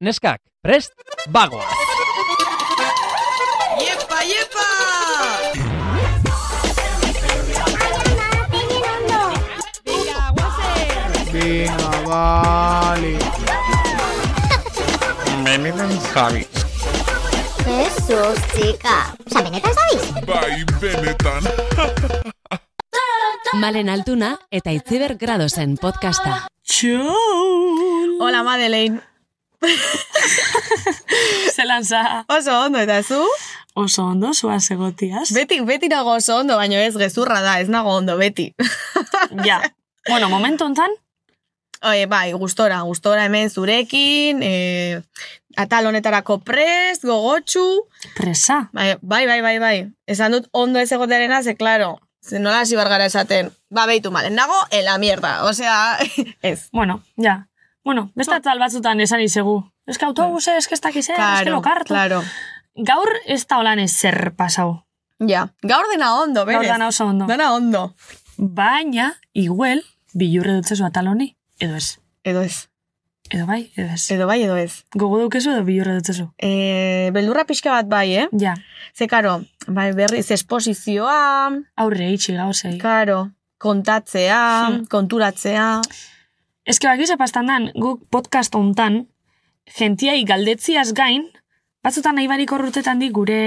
Neskak, prest, bagoa! ¡Yepa, yepa! Venga, vale. Benetan Javi. Jesus, chica. Osa, benetan zabiz? Bai, benetan. Malen Altuna eta Itziber Gradosen podcasta. Txun. Hola, Madeleine. Zelan za. Oso ondo, eta zu? Oso ondo, zua segotiaz. Beti, beti nago oso ondo, baina ez gezurra da, ez nago ondo, beti. ja. Bueno, momentu hontan, Oye, bai, gustora, gustora hemen zurekin, e, atal honetarako prest, gogotxu, presa. bai, bai, bai, bai, bai. Esan dut ondo ez egotearena, ze, claro, ze nola hasi bargara esaten, ba, beitu malen, nago, en la mierda, osea, ez. Bueno, ja. Bueno, beste atal batzutan esan izegu. Ez que autobuse, ez que ez dakiz, ez que lokartu. claro. Gaur ez da holan ezer pasau. Ja, gaur dena ondo, berez. Gaur dana oso ondo. Dena ondo. Baina, igual, bilurre dutzezu atal honi, edo ez. Edo ez. Edo bai, edo ez. Edo bai, edo ez. Gogo dukezu edo bilurre dutzezu. E, beldurra pixka bat bai, eh? Ja, Ze, karo, bai, berriz esposizioa, aurre itxi gauzei. karo, kontatzea, Hmm. konturatzea. Ez que bakiz epastan dan, guk podcast hontan, gentiai galdetziaz gain, batzutan nahi barik horrutetan di gure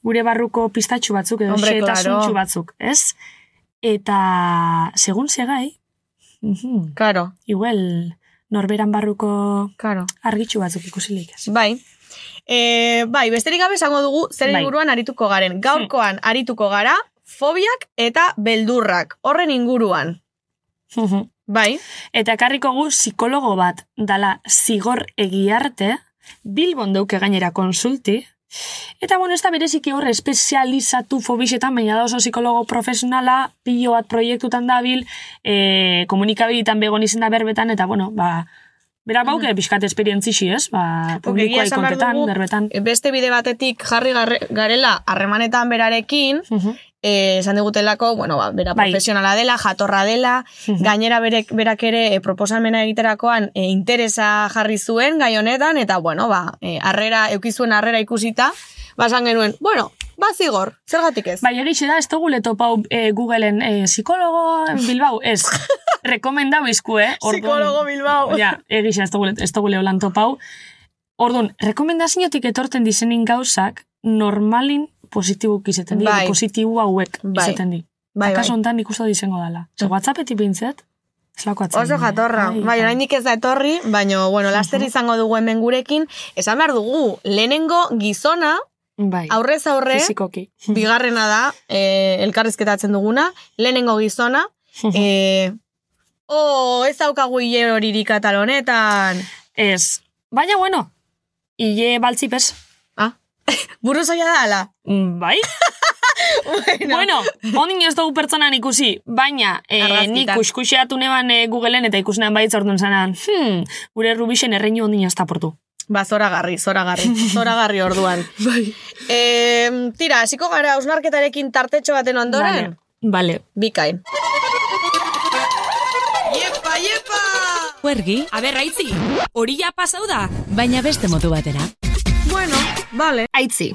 gure barruko pistatxu batzuk edo Hombre, xehetasuntxu claro. batzuk, ez? Eta segun segai, Karo, igual norberan barruko karo. argitxu batzuk ikusilik ez. Bai. E, bai, besterik gabe esango dugu zer Bai. inguruan arituko garen. Gaurkoan arituko gara, fobiak eta beldurrak. Horren inguruan. Bai, Eta ekarriko gu psikologo bat dala zigor egiarte, Bilbon deuke gainera konsulti, Eta, bueno, ez da bereziki hor espezializatu fobixetan, baina da oso psikologo profesionala, pilo bat proiektutan dabil, e, komunikabilitan begon izen da berbetan, eta, bueno, ba, bera bauke pixkat esperientzixi, ez? Ba, publikoa ikontetan, berbetan. beste bide batetik jarri garela harremanetan berarekin, Mhm. eh, esan digutelako, bueno, ba, bera Bai. profesionala dela, jatorra dela, Mhm. gainera berek, berak ere e, proposamena egiterakoan e, interesa jarri zuen gai honetan, eta bueno, ba, e, arrera, eukizuen arrera ikusita, basan genuen, bueno, ba zigor, zergatik ez? Bai, egixe da, ez dugu letopau e, Googleen e, psikologo Bilbao, ez, rekomendau izku, eh? Orduan- Psikologo Bilbao. Ja, egixe, ez dugu, ez dugu leholan topau. Orduan, rekomendaziotik etorten dizenin gauzak, normalin positibuk izeten di, Bai. positibu hauek Bai. izeten di. bai, Akaso bai. hontan ikusto dizengo dala. Ze WhatsAppetik bintzet, ez lako atzen. Oso jatorra. Bai, bai. oraindik ez da etorri, baina, bueno, laster izango dugu hemen gurekin. Esan behar dugu, lehenengo gizona, bai. aurrez aurre, Fizikoki. bigarrena da, e, elkarrizketatzen duguna, lehenengo gizona, e, oh, ez daukagu hile horirik katalonetan. Ez. Baina, bueno, hile baltzipez. Ah, buru zoia da, ala. Mm, Bai? bueno, Bueno, ondin ez dugu pertsonan ikusi, baina eh, nik kuskuxeatu neban eh, Googleen eta ikusenean baitz orduan zanan, hmm, gure rubixen erreinu ondin ez taportu. ba, zoragarri, zoragarri, zoragarri orduan. Bai. E, tira, hasiko gara ausnarketarekin tartetxo baten ondoren? Vale. Bikain. ¡Yepa, yepa! Huergi, A ber, raitzi, hori ja pasau da. baina beste modu batera. Vale. Aitzi.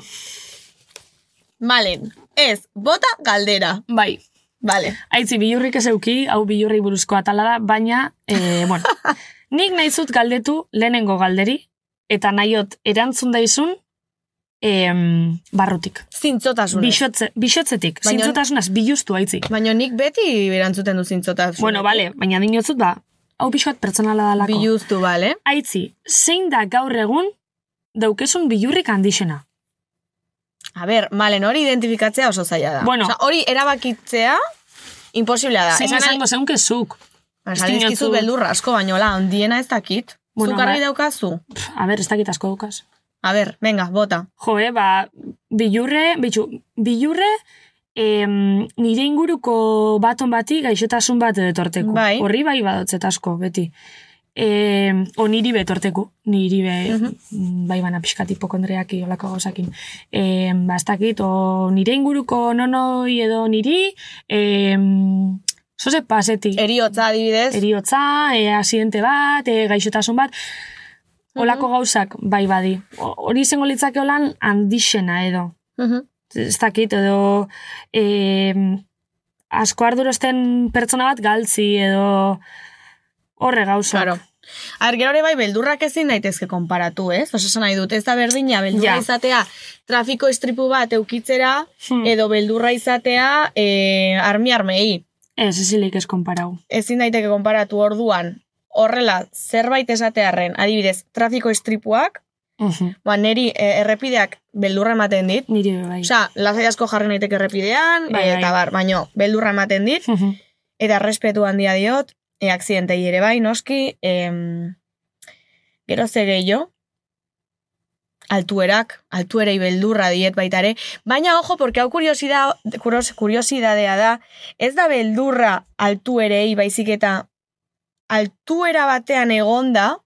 Malen, ez, bota galdera. Bai. Vale. Aitzi, bilurrik ez euki, hau bilurri buruzko atala da, baina, eh, bueno, nik nahi zut galdetu lehenengo galderi, eta nahiot erantzun daizun em, barrutik. Zintzotasunez. Bixotze, bixotzetik, Baina- zintzotasunaz, biluztu aitzi. Baina nik beti erantzuten du zintzotasunez. Bueno, bale, baina dinotzut ba, hau pixoat pertsonala dalako. Biluztu, bale? Aitzi, zein da gaur egun daukezun bilurrik handixena? A ber, malen hori identifikatzea oso zaila da. Bueno. Osea, hori erabakitzea, imposiblea da. Zein Esan nahi- esango zeunke zuk. Esan dizkizut dinotzut- beldurra asko, baino la, ondiena ez dakit. Bueno, Zuk argi ba- daukazu? Pff, A ber, ez dakit asko dukaz. A ber, venga, bota. Jo, eh, ba, bilurre, bitxu, bilurre, em, nire inguruko baton bati gaixotasun bat etorteku. Bai. Horri bai badotzet asko, beti. E, o niri betorteku, niri be, Mhm. bai bana pixkat hipokondriaki olako gauzakin. E, ba, ez dakit, o nire inguruko nonoi edo niri, e, zoze pasetik. Eriotza adibidez. Eriotza, e, asidente bat, e, gaixotasun bat. Olako gauzak, bai badi. Hori izango litzake holan handixena edo. Mhm. Ez dakit, edo e, asko ardurosten pertsona bat galtzi edo horre gauzak. Claro. A ber, gero ere bai, beldurrak ezin daitezke konparatu, ez? Osa esan nahi dut, ez da berdina, beldurra Ja. izatea trafiko istripu bat eukitzera, Hmm. edo beldurra izatea e, armi armei. Ez, ezilik ez konparau. Ezin daiteke konparatu orduan, horrela, zerbait esatearren, adibidez, trafiko istripuak, Mhm. ba, neri e, errepideak beldurra ematen dit, Niri bai. Osea, lasai asko jarri naiteke errepidean, Bai, e, bai. eta bar, baino, beldurra ematen dit, Mhm. eta respetu handia diot, e, aksidentei ere bai, noski, em, gero ze gehiago, altuerak, altuerei beldurra diet baita ere, baina ojo, porque hau kuriosida, kurios, kuriosidadea da, ez da beldurra altuerei baizik eta altuera batean egonda,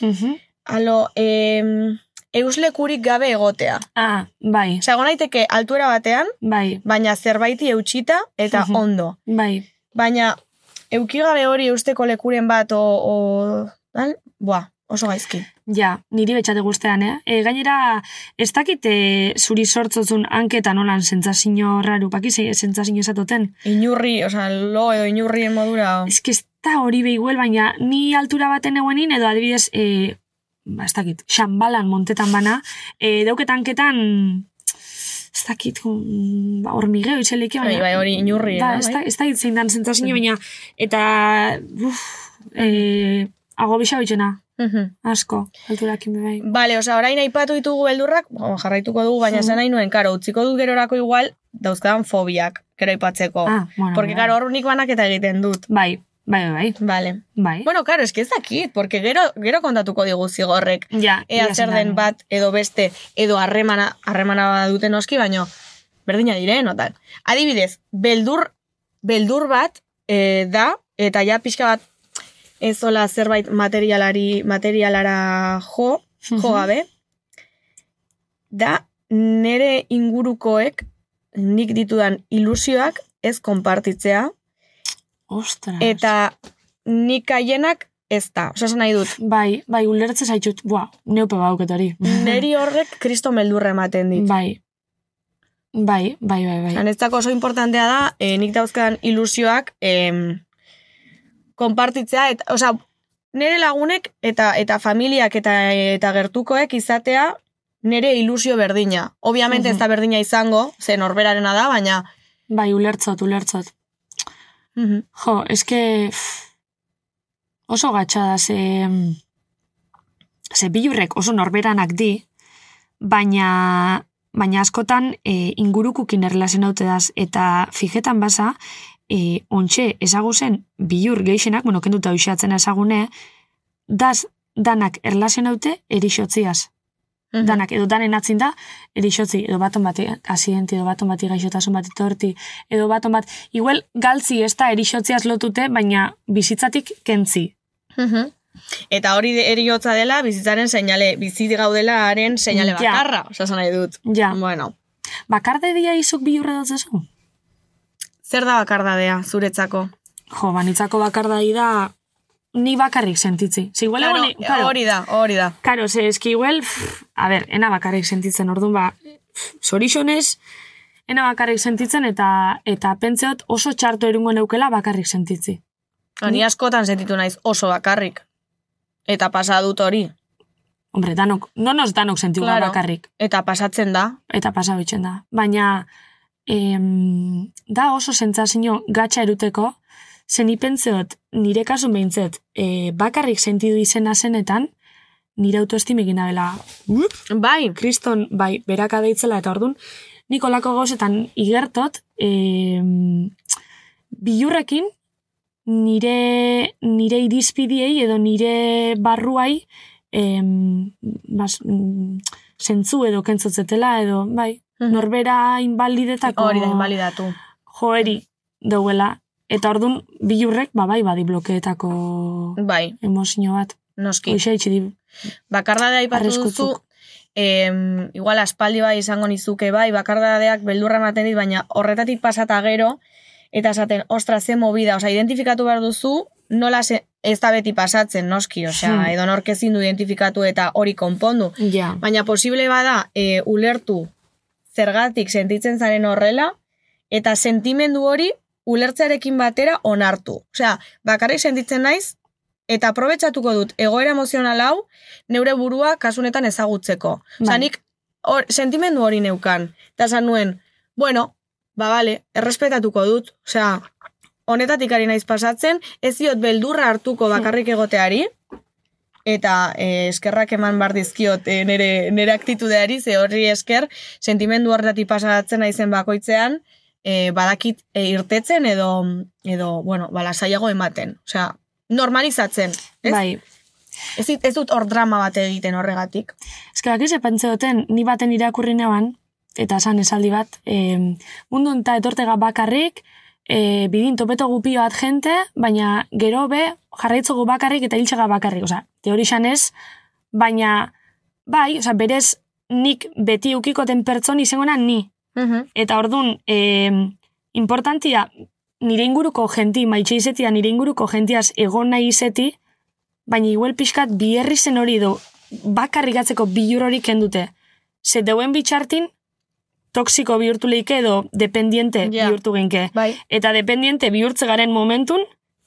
Mhm. alo, em, euslekurik gabe egotea. Ah, bai, egon naiteke altuera batean, bai, baina zerbaiti eutxita eta ondo. bai. Baina, eukigabe hori eusteko lekuren bat, o, o dan, boa, oso gaizki. Ja, niri betxate guztean, eh? E, gainera, ez dakit e, zuri sortzotzun hanketan nolan sentzazio raru, paki sentzazio esatoten. Inurri, osea, lo edo inurrien modura. Ez que ez da hori behiguel, baina ni altura baten eguenin, edo adibidez, e, ba, ez dakit, xambalan montetan bana, e, dauket hanketan, ez dakit, mm, ba, hormigeo itxeleke, Bai, baina... bai, hori inurri, Da, eh, ez, bai? da, ez dakit zein dan sentzazio, baina, eta, uf, e, ago bisa bitxena, Mhm. asko, alturakin bai. Bale, osea, orain aipatu ditugu beldurrak, bueno, jarraituko dugu, baina esan nahi nuen, karo, utziko dut gerorako igual, dauzkadan fobiak, gero aipatzeko. Ah, bueno, Porque, bai. karo, hor nik banaketa egiten dut. Bai, bai, bai, bai. Vale. bai. Bueno, karo, eski ez dakit, porque gero, gero kontatuko digu zigorrek. ja, Ea zer den bat edo beste edo harremana harremana duten oski, baino berdina diren, otan. Adibidez, beldur, beldur bat e, da, eta ja pixka bat ezola zerbait materialari, materialara jo, jo Mhm. gabe, da nere ingurukoek nik ditudan ilusioak ez konpartitzea, Ostras. eta nik haienak ez da. Osa, nahi dut, Bai, bai, ulertze zaitut, bua, neupe bauket hori. neri horrek kristo meldurra ematen dit. Bai. Bai, bai, bai, bai. Anetzako oso importantea da, e, nik dauzkadan ilusioak em, konpartitzea, eta, osea, nire lagunek eta eta familiak eta eta gertukoek izatea nire ilusio berdina. Obviamente ez da berdina izango, ze norberarena da, baina... Bai, ulertzot, ulertzot. Mhm. Jo, eske oso gatsa da, ze, ze bilurrek oso norberanak di, baina, baina askotan e, ingurukukin erlazen daz, eta fijetan basa, e, ontxe ezaguzen bilur geixenak, bueno, kenduta uxatzen ezagune, daz danak erlazen haute Mhm. danak, edo danen atzin da, erixotzi, edo baton bati asidenti, edo baton bati gaixotasun bat etorti, edo baton bat, igual galtzi ez da erixotziaz lotute, baina bizitzatik kentzi. Mhm. Eta hori eriotza dela, bizitzaren seinale, bizi gaudela haren seinale Ja. bakarra, osa nahi dut. Ja, Bueno, bakarde dia izuk bilurre dutzezu? zer da bakardadea zuretzako? Jo, banitzako bakardai da, ni bakarrik sentitzi. Ze igual Claro, egon- claro, Hori da, hori da. Karo, ze eski igual, pff, a ber, ena bakarrik sentitzen, orduan ba, pff, zorixonez, ena bakarrik sentitzen, eta eta pentseot oso txarto erungo neukela bakarrik sentitzi. Ni askotan sentitu naiz oso bakarrik. Eta pasa dut hori. Hombre, danok, nonos danok sentiu Claro. bakarrik, Eta pasatzen da. eta pasa da. Baina, em, da oso sentzazio gatxa eruteko, zen ipentzeot, nire kasun behintzet, e, bakarrik sentidu izena zenetan, nire autoestimik bela, Bai, kriston, bai, beraka deitzela, eta ordun nik olako gauzetan igertot, em, bilurrekin, nire, nire irizpidiei edo nire barruai em, bas, zentzu edo kentzotzetela edo, bai, Mhm. norbera inbalidetako hori da, invalidatu. joeri dauela. Eta ordun bilurrek, ba, bai, badi blokeetako Bai, emozio bat. noski. Hoxe itxi di. Bakardadea aipatu duzu, em, igual aspaldi bai izango nizuke bai, bakardadeak beldurra ematen dit, baina horretatik pasata gero, eta esaten, ostra, ze movida, osea, identifikatu behar duzu, nola se, ez da beti pasatzen, noski, osea, Hmm. edo nork ezin du identifikatu eta hori konpondu. Ja. Baina posible bada e, ulertu zergatik sentitzen zaren horrela, eta sentimendu hori ulertzearekin batera onartu. Osea, bakarrik sentitzen naiz, eta aprobetsatuko dut egoera emozional hau neure burua kasunetan ezagutzeko. Osea, Bai. nik hor, sentimendu hori neukan. Eta esan nuen, bueno, ba bale, errespetatuko dut. Osea, honetatik ari naiz pasatzen, ez diot beldurra hartuko bakarrik egoteari, eta eh, eskerrak eman bar dizkiot eh, nere, nere aktitudeari, ze horri esker, sentimendu horretatik pasatzen naizen bakoitzean, eh, badakit eh, irtetzen edo, edo bueno, balasaiago ematen. Osea, normalizatzen. Ez? Bai. Ez, ez dut hor drama bat egiten horregatik. Ez que bakiz epantze duten, ni baten irakurri neban, eta esan esaldi bat, e, mundu eta etortega bakarrik, e, bidin topeto gupio bat jente, baina gero be jarraitzugu bakarrik eta hiltxega bakarrik. Osa, teori ez, baina bai, osa, berez nik beti ukikoten pertsoni izangoena ni. Eta ordun e, importantia nire inguruko jenti, maitxe izetia nire inguruko jentiaz egon nahi izeti, baina igual pixkat bierri zen hori do, bakarrikatzeko bilur hori kendute. Ze deuen bitxartin, toksiko bihurtu leike edo dependiente Ja. bihurtu genke. Bai. Eta dependiente bihurtze garen momentun,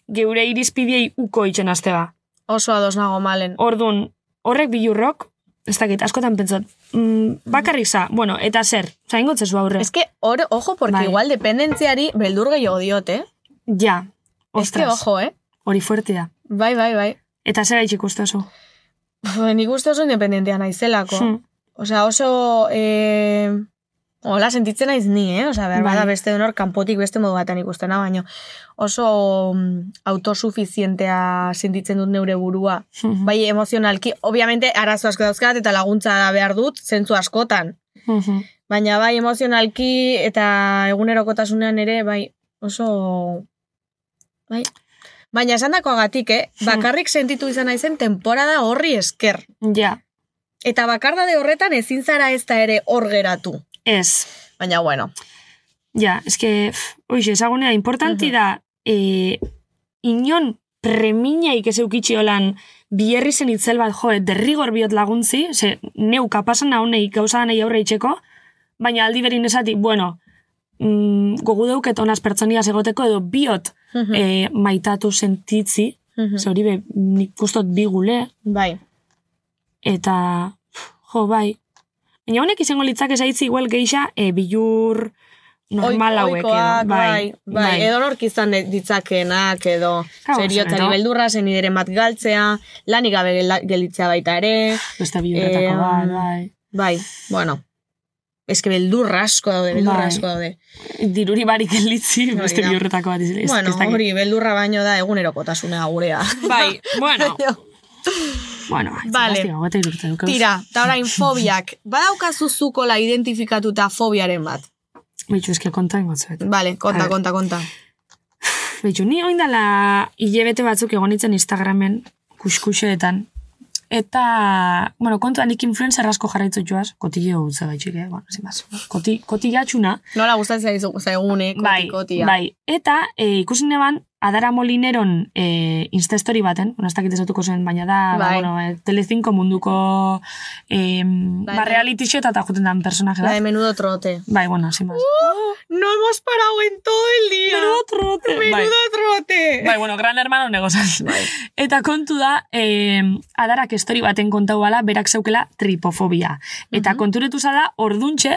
geure irizpidiei uko itxen azteba. Oso ados nago malen. Ordun horrek bilurrok, ez dakit, askotan pentsat, mm, bakarrik za, bueno, eta zer, zain gotzezu aurre. Ez que, hor, ojo, porque Bai. igual dependentziari beldur gehiago diot, eh? Ja, Ez que, ostras, ojo, eh? hori fuertea. Bai, bai, bai. Eta zer gaitxik ustezu. Uf, Nik uste oso independentea naizelako. Hmm. Osea, oso... Eh, hola, sentitzen naiz ni, eh? Osea, behar Bai. bada beste denor kanpotik beste modu batean ikustena, baino oso mm, autosuficientea sentitzen dut neure burua. Mhm. Bai, emozionalki, obviamente, arazo asko dauzkat eta laguntza behar dut, zentzu askotan. Mhm. Baina bai, emozionalki eta egunerokotasunean ere, bai, oso... Bai. Baina esan dakoagatik, eh? Bakarrik sentitu izan naizen temporada horri esker. Ja, Eta bakardade horretan ezin zara ez da ere hor geratu. Ez. Baina, bueno. Ja, eske, oixe, ezagunea, importanti Mhm. da, e, inon preminaik ez eukitxi holan bierri zen itzel bat, jo, derrigor biot laguntzi, ze, neu kapasan naunei gauza nahi aurre itxeko, baina aldi berin esati, bueno, mm, gogu dauket onaz pertsoniaz egoteko, edo biot Mhm. e, maitatu sentitzi, Mhm. ze hori be, nik kustot bi gule, Bai. eta, jo, bai. Baina honek izango litzak esaitzi igual geixa e, bilur normal hauek edo. ohikoak, bai, bai, edo nork izan ditzakenak, edo Claro, zero. beldurra, zenideren bat galtzea, lanik gabe gelitzea baita ere, Beste bilurretako Eh, bat, bai. bai, bueno. Ez que beldurra asko daude, beldurra Bai. asko daude. Diruri barik elitzi, Hori beste da. bilurretako bat izan. bueno, hori, beldurra baino da egunerokotasuna gurea. Bai, bueno. Bueno, Vale. dukeuz. Tira, eta orain fobiak. Badaukazu zukola identifikatuta fobiaren bat. Bitxu, eske konta ingotzuet. Vale, konta, A konta, konta. Bitxu, ni oindala hilebete batzuk egonitzen Instagramen, kuskuxeetan. Eta, bueno, kontua nik influencer asko jarraitzut joaz, kotille gutze gaitxik, eh? Bueno, sin más. Koti, kotillatxuna, Nola gustatzen zaizu zaigune, koti, bai, kotia. bai. Eta e, ikusi neban, Adara Molineron e, Instastory baten, bueno, ez dakit ezatuko zen, baina da, ba, Bai. bueno, e, Telecinco munduko e, Bai, ba, bai. reality show eta juten dan personaje La bat. de menudo trote. Bai, bueno, sin más. No hemos parado en todo el día. Menudo trote. Bai. Menudo trote. Bai, bueno, gran hermano negozaz. Eta kontu da, eh, adarak estori baten kontau bala, berak zeukela tripofobia. Eta konturetu zala, orduntxe,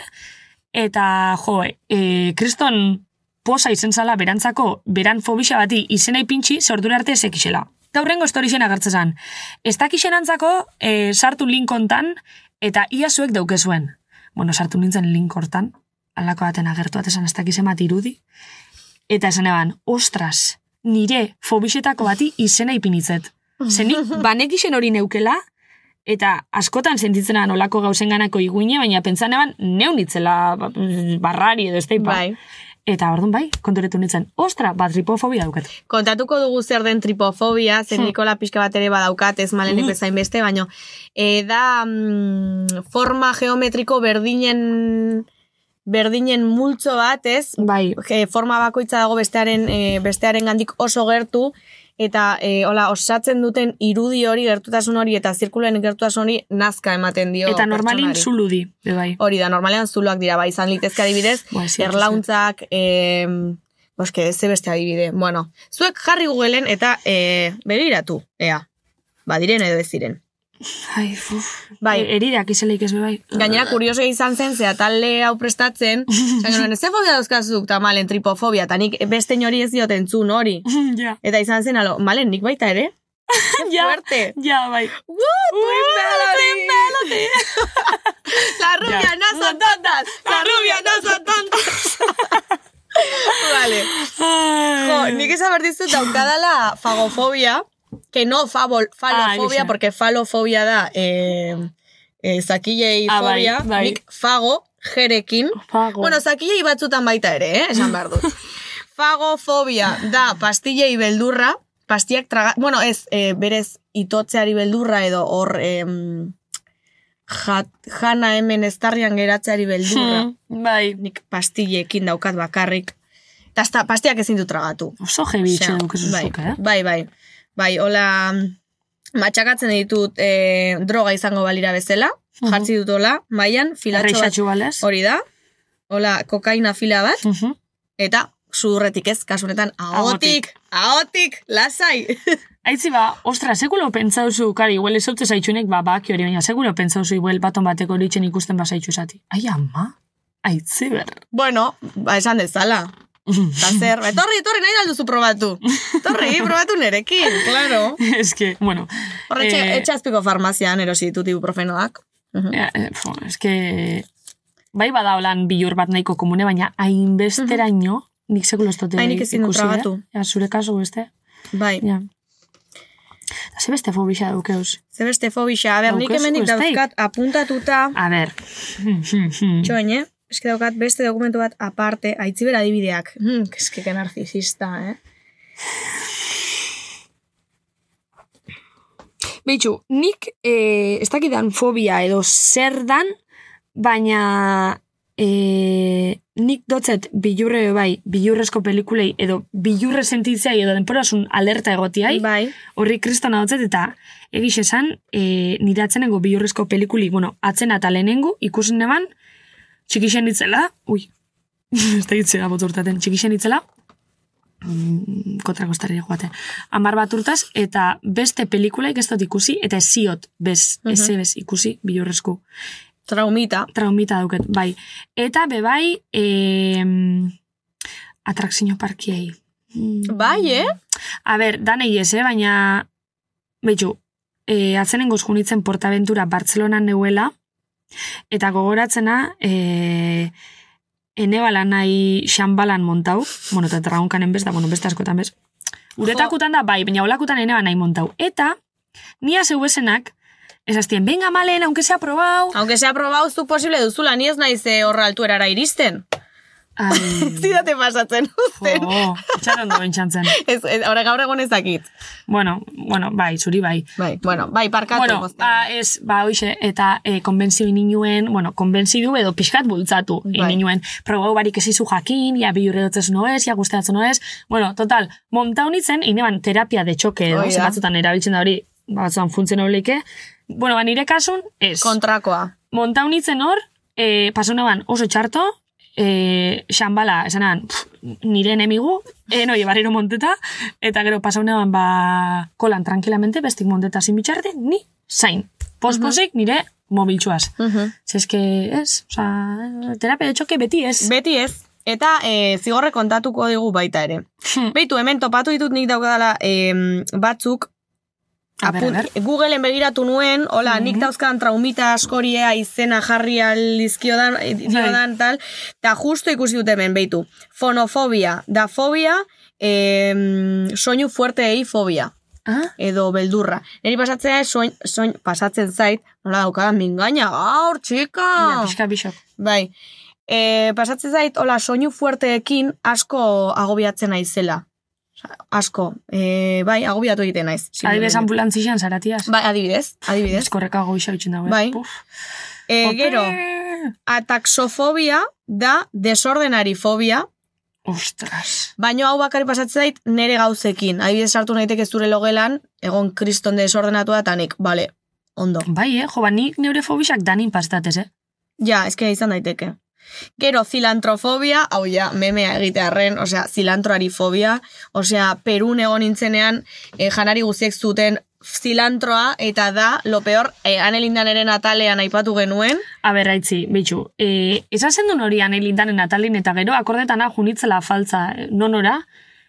eta jo, eh, kriston posa izen zala berantzako, beran fobisa bati izena ipintxi, zordura arte ezekixela. Eta hurrengo estorixen agertzezan. Ez dakixen antzako, eh, sartu link hontan, eta ia zuek daukezuen. Bueno, sartu nintzen link hortan, alako baten agertu bat esan ez dakizen bat irudi, eta esan eban, ostras, nire fobixetako bati izena ipinitzet. Zenik, banekixen hori neukela, eta askotan sentitzen olako gauzen ganako iguine, baina pentsan eban neunitzela ba- barrari edo ez. Bai. Eta orduan bai, konturetu nintzen, ostra, bat tripofobia daukat. Kontatuko dugu zer den tripofobia, zen Hmm. Nikola pixka bat ere badaukat, ez malenek bezain beste, baino e, da mm, forma geometriko berdinen berdinen multzo bat, ez? Bai, E, forma bakoitza dago bestearen, e, bestearen gandik oso gertu, eta e, hola, osatzen duten irudi hori, gertutasun hori, eta zirkuloen gertutasun hori nazka ematen dio Eta normalin zuludi, bai. Hori da, normalean zuloak dira, bai, izan litezke adibidez, Ba, ez erlauntzak, e, boske, ze beste adibide. Bueno, zuek jarri Googleen eta e, begiratu, ea. Ba, diren edo ez diren. Ai, uf. Bai. E, eridak izeleik ez bai. Gainera, kurioso izan zen, zea talde hau prestatzen, zan genuen, ze fobia dauzkazuk, eta malen tripofobia, eta nik beste hori ez dioten zun hori. ja. Eta izan zen, alo, malen, nik baita ere? ja. Fuerte. Ja, bai. Melody. La rubia Ya. no son tontas. La rubia no son tontas. vale. Jo, nik esan behar dizut daukadala fagofobia, que no fabol, falofobia, Ah, porque falofobia da eh, eh, zakilei Ah, bai, fobia, bai. nik fago, jerekin. Fago. Bueno, zakilei batzutan baita ere, eh? esan behar dut. Fagofobia da pastillei beldurra, pastiak traga... Bueno, ez, eh, berez itotzeari beldurra edo hor... jat, jana hemen estarrian geratzeari beldurra. Hmm, bai. Nik pastillekin daukat bakarrik. Eta hasta pastiak ezin du tragatu. Oso jebi itxe dukezu bai, eh? bai, bai. Bai, hola, matxakatzen ditut eh, droga izango balira bezala, jartzi dut hola, maian, filatxo bat, hori da, hola, kokaina fila bat, Mhm. eta sudurretik ez, kasunetan, ahotik, ahotik, lasai. Aitzi ba, ostra, sekulo pentsauzu, kari, igual ez zaute zaitxunek, ba, baki hori, baina sekulo pentsauzu, igual baton bateko horitzen ikusten basaitxu zati. Ai, ama, aitzi ber. bueno, ba, esan dezala. Eta zer, etorri, etorri, nahi alduzu probatu. Etorri, probatu nerekin, claro. es que, bueno. Horretxe, eh, etxazpiko farmazian erosi ditut ibuprofenoak. Eh, fo, es que, bai bada holan bilur bat nahiko komune, baina hainbesteraino, nik sekulo ez dute Ai, nik ezin dut ikusi. Eh? Ja, zure kasu beste. Bai, Ja. Eta ze beste fobixa daukeuz. ze beste fobixa. A ber, nik besteik? dauzkat apuntatuta, A ber. txoin, eh? Eske daukat beste dokumentu bat aparte, aitziber adibideak. Hmm, eske que narcisista, eh? Beitxu, nik eh, ez dakidan fobia edo zer dan, baina eh, nik dotzet bilurre bai, bilurrezko pelikulei edo bilurre sentitzeai edo denporasun alerta egotiai, Bai. horri kristona dotzet eta egiz esan, e, nire atzenengo bilurrezko pelikuli, bueno, atzena eta lehenengo, ikusen neban, txikixen itzela, ui, ez da itzela boturtaten, txikixen itzela, mm, kontra kostari joate. Amar bat urtaz, eta beste pelikulaik ez dut ikusi, eta ez ziot, bez, ez Mhm. bez ikusi, bilurrezko. Traumita. Traumita dauket, bai. Eta bebai, e, atrakzio parkiei. Mm. Bai, eh? A ber, danei ez, eh? baina, betxu, e, atzenengo junitzen Portaventura Bartzelonan neuela, eta gogoratzena, e, ene balan nahi xanbalan montau, bueno, eta traunkanen bez, da, bueno, beste askotan bez. Uretakutan da, bai, baina olakutan ene nahi montau. Eta, nia zeuesenak, esaztien, venga malen, aunque sea probau. Aunque sea probau zu posible duzula, ni ez naiz eh, horra altuerara iristen. Zidate pasatzen, uzten. jo, etxaron doen txantzen. Ez, ez, ahora gaur egon ezakit. Bueno, bueno, bai, zuri bai. Bai, bueno, bai, parkatu. Bueno, ba, ez, ba, hoxe, eta e, konbentzio ininuen, bueno, konbentzidu edo pixkat bultzatu Bai. ininuen. Probau barik ezizu jakin, ja bilurre dotzez noez, ja guzteatzen noez. Bueno, total, montau nitzen, ineban terapia de txoke edo, da. batzutan erabiltzen da hori, ba, batzutan funtzionableike. Bueno, ba, nire kasun, ez. Kontrakoa. montau nitzen hor, e, pasuneban oso txarto, e, xanbala, esanan, pff, nire enemigu, enoi, barriro monteta, eta gero pasaunean ba, kolan tranquilamente, bestik monteta sin bitxarte, ni zain. Posposik nire mobiltxuaz. Mhm. Zeske, ez, oza, terapia de txoke beti ez. Beti ez. Eta e, zigorre kontatuko digu baita ere. Beitu, hemen topatu ditut nik daukadala em, batzuk, apun- ber. Googleen begiratu nuen, hola, nik dauzkan traumita askoria izena jarri aldizkiodan, Bai. diodan tal, eta justo ikusi dut hemen, beitu. Fonofobia, da fobia, em, soinu fuerteei fobia Ah? edo beldurra. Neri pasatzea soin, soin, pasatzen zait, nola daukadan mingaina, gaur, txika! Ja, pixka bixok. Bai. E, pasatzen zait, hola, soinu fuerteekin asko agobiatzen naizela. Asko. E, bai, agobiatu egiten naiz. Adibidez ambulantzixan zaratiaz. Bai, adibidez, adibidez. Eskorreka goixa bitxen dago. Bai. Puf. E, Ope! gero, ataxofobia da desordenari fobia, Ostras. Baina hau bakarri pasatzen zait nere gauzekin. Adibidez sartu naiteke zure logelan, egon kriston desordenatua eta nik, bale, ondo. Bai, eh? Jo, ba, nik neure fobixak danin pastatez, eh? Ja, eske izan daiteke. Gero, zilantrofobia, hau ja, memea egitearren, osea, zilantroari fobia, osea, Perun egon nintzenean, eh, janari guztiek zuten zilantroa, eta da, lo peor, eh, anelindaneren atalean aipatu genuen, A ber, aitzi, bitxu, e, esasen duen hori anelindanen atalin eta gero akordetana junitzela faltza eh, nonora,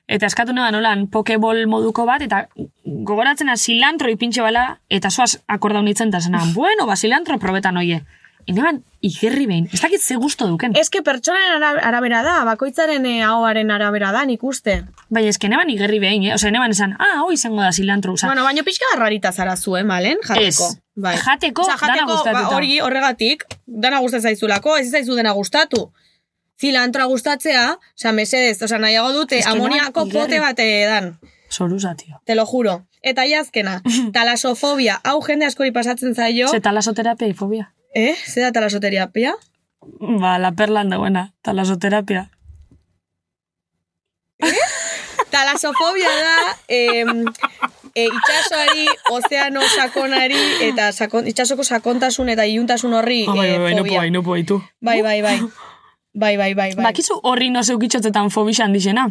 eta eskatu neban nolan pokeball moduko bat, eta gogoratzena silantro ipintxe bala, eta zoaz akorda unitzen da zenan, bueno, ba, silantro probetan oie. Eneban, igerri behin, ez dakit ze gusto duken. eske pertsonaren ara- arabera da, bakoitzaren eh, ahoaren arabera da, nik uste. Bai, eske neban igerri behin, eh? Osea, neban esan, ah, hoi izango da silantro, oza, bueno, baino pixka rarita zara zuen, malen, jateko. Ez. Bai. Jateko, dana jateko, ba, gustatuta. hori horregatik, dana gustatzen zaizulako, ez zaizu dena gustatu. Zilantroa gustatzea, osea, mesedez, osea, nahiago dute que amoniako pote bat edan. Soruza, tio. Te lo juro. Eta iazkena, talasofobia, hau jende askori pasatzen zaio. Ze talasoterapia y fobia. Eh? Zer da talasoterapia? Ba, la perlan dagoena, talasoterapia. Talasofobia da, em, e, itxasoari, ozeano sakonari, eta sakon, itxasoko sakontasun eta iuntasun horri Oh, bai, eh, bai, bai, fobia. no puai, tu. Bai, bai, bai. Bai, bai, bai, bai. Bakizu horri no zeukitxotetan fobixan dixena.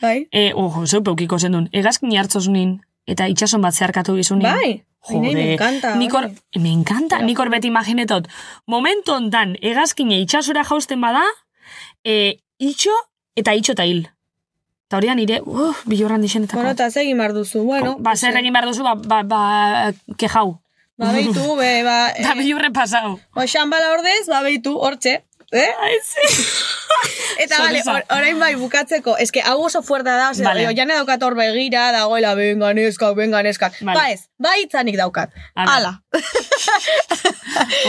Bai, E, ojo, zeu peukiko zendun. Egazkin hartzozunin, eta itxason bat zeharkatu gizunin. bai. Nahi, me encanta. Nikor, hori. me encanta, nikor beti imaginetot. Momentu ondan, egazkine itxasora jausten bada, e, itxo eta itxo eta hil. Eta horian nire, uh, bilorran dixenetako. Bueno, eta zegin behar duzu, bueno. ba, zer egin behar duzu, ba, ba, ba, kejau. Ba, beitu, be, ba, Da eh, bilurre pasau. ba, xambala ordez, ba, beitu, hortxe. Eh? Ai, sí. Eta, bale, or, orain bai, bukatzeko, eske hau oso fuerta da, ose, Vale. vale. jane daukat hor begira, dagoela, venga, neskak, venga, neskak. Vale. Ba ez, ba itzanik daukat. A ver. Ala.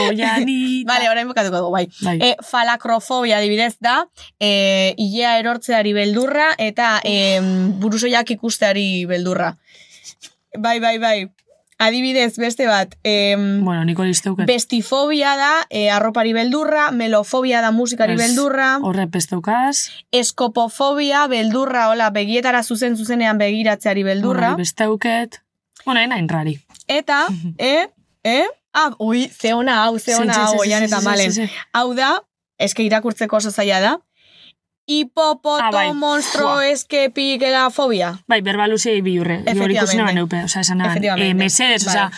Oianita. Vale, orain bukatuko dugu, bai. Bai. E, falakrofobia adibidez da, e, ilea erortzeari beldurra eta e, burusoiak ikusteari beldurra. Bai, bai, bai. Adibidez, beste bat, em, Bueno, niko listeuket. bestifobia da, e, arropari beldurra, melofobia da musikari Ez, beldurra, Horre pesteukaz. eskopofobia, beldurra, hola, begietara zuzen zuzenean begiratzeari beldurra. Hori besteuket. Bueno, enain rari. Eta, e, e, ah, ui, ze ona hau, ze Sí, ona sí, hau, sí, oian sí, eta sí, malen. sí, sí. Hau da, eske irakurtzeko oso zaila da, hipopoto Ah, bai. monstro Buah. eske pikela fobia. Bai, berbaluziei bilurre. Hori ikusi Efectivamente. naban neupe. Osa, esan naban. Efectivamente. Eh, mesedes, Bai.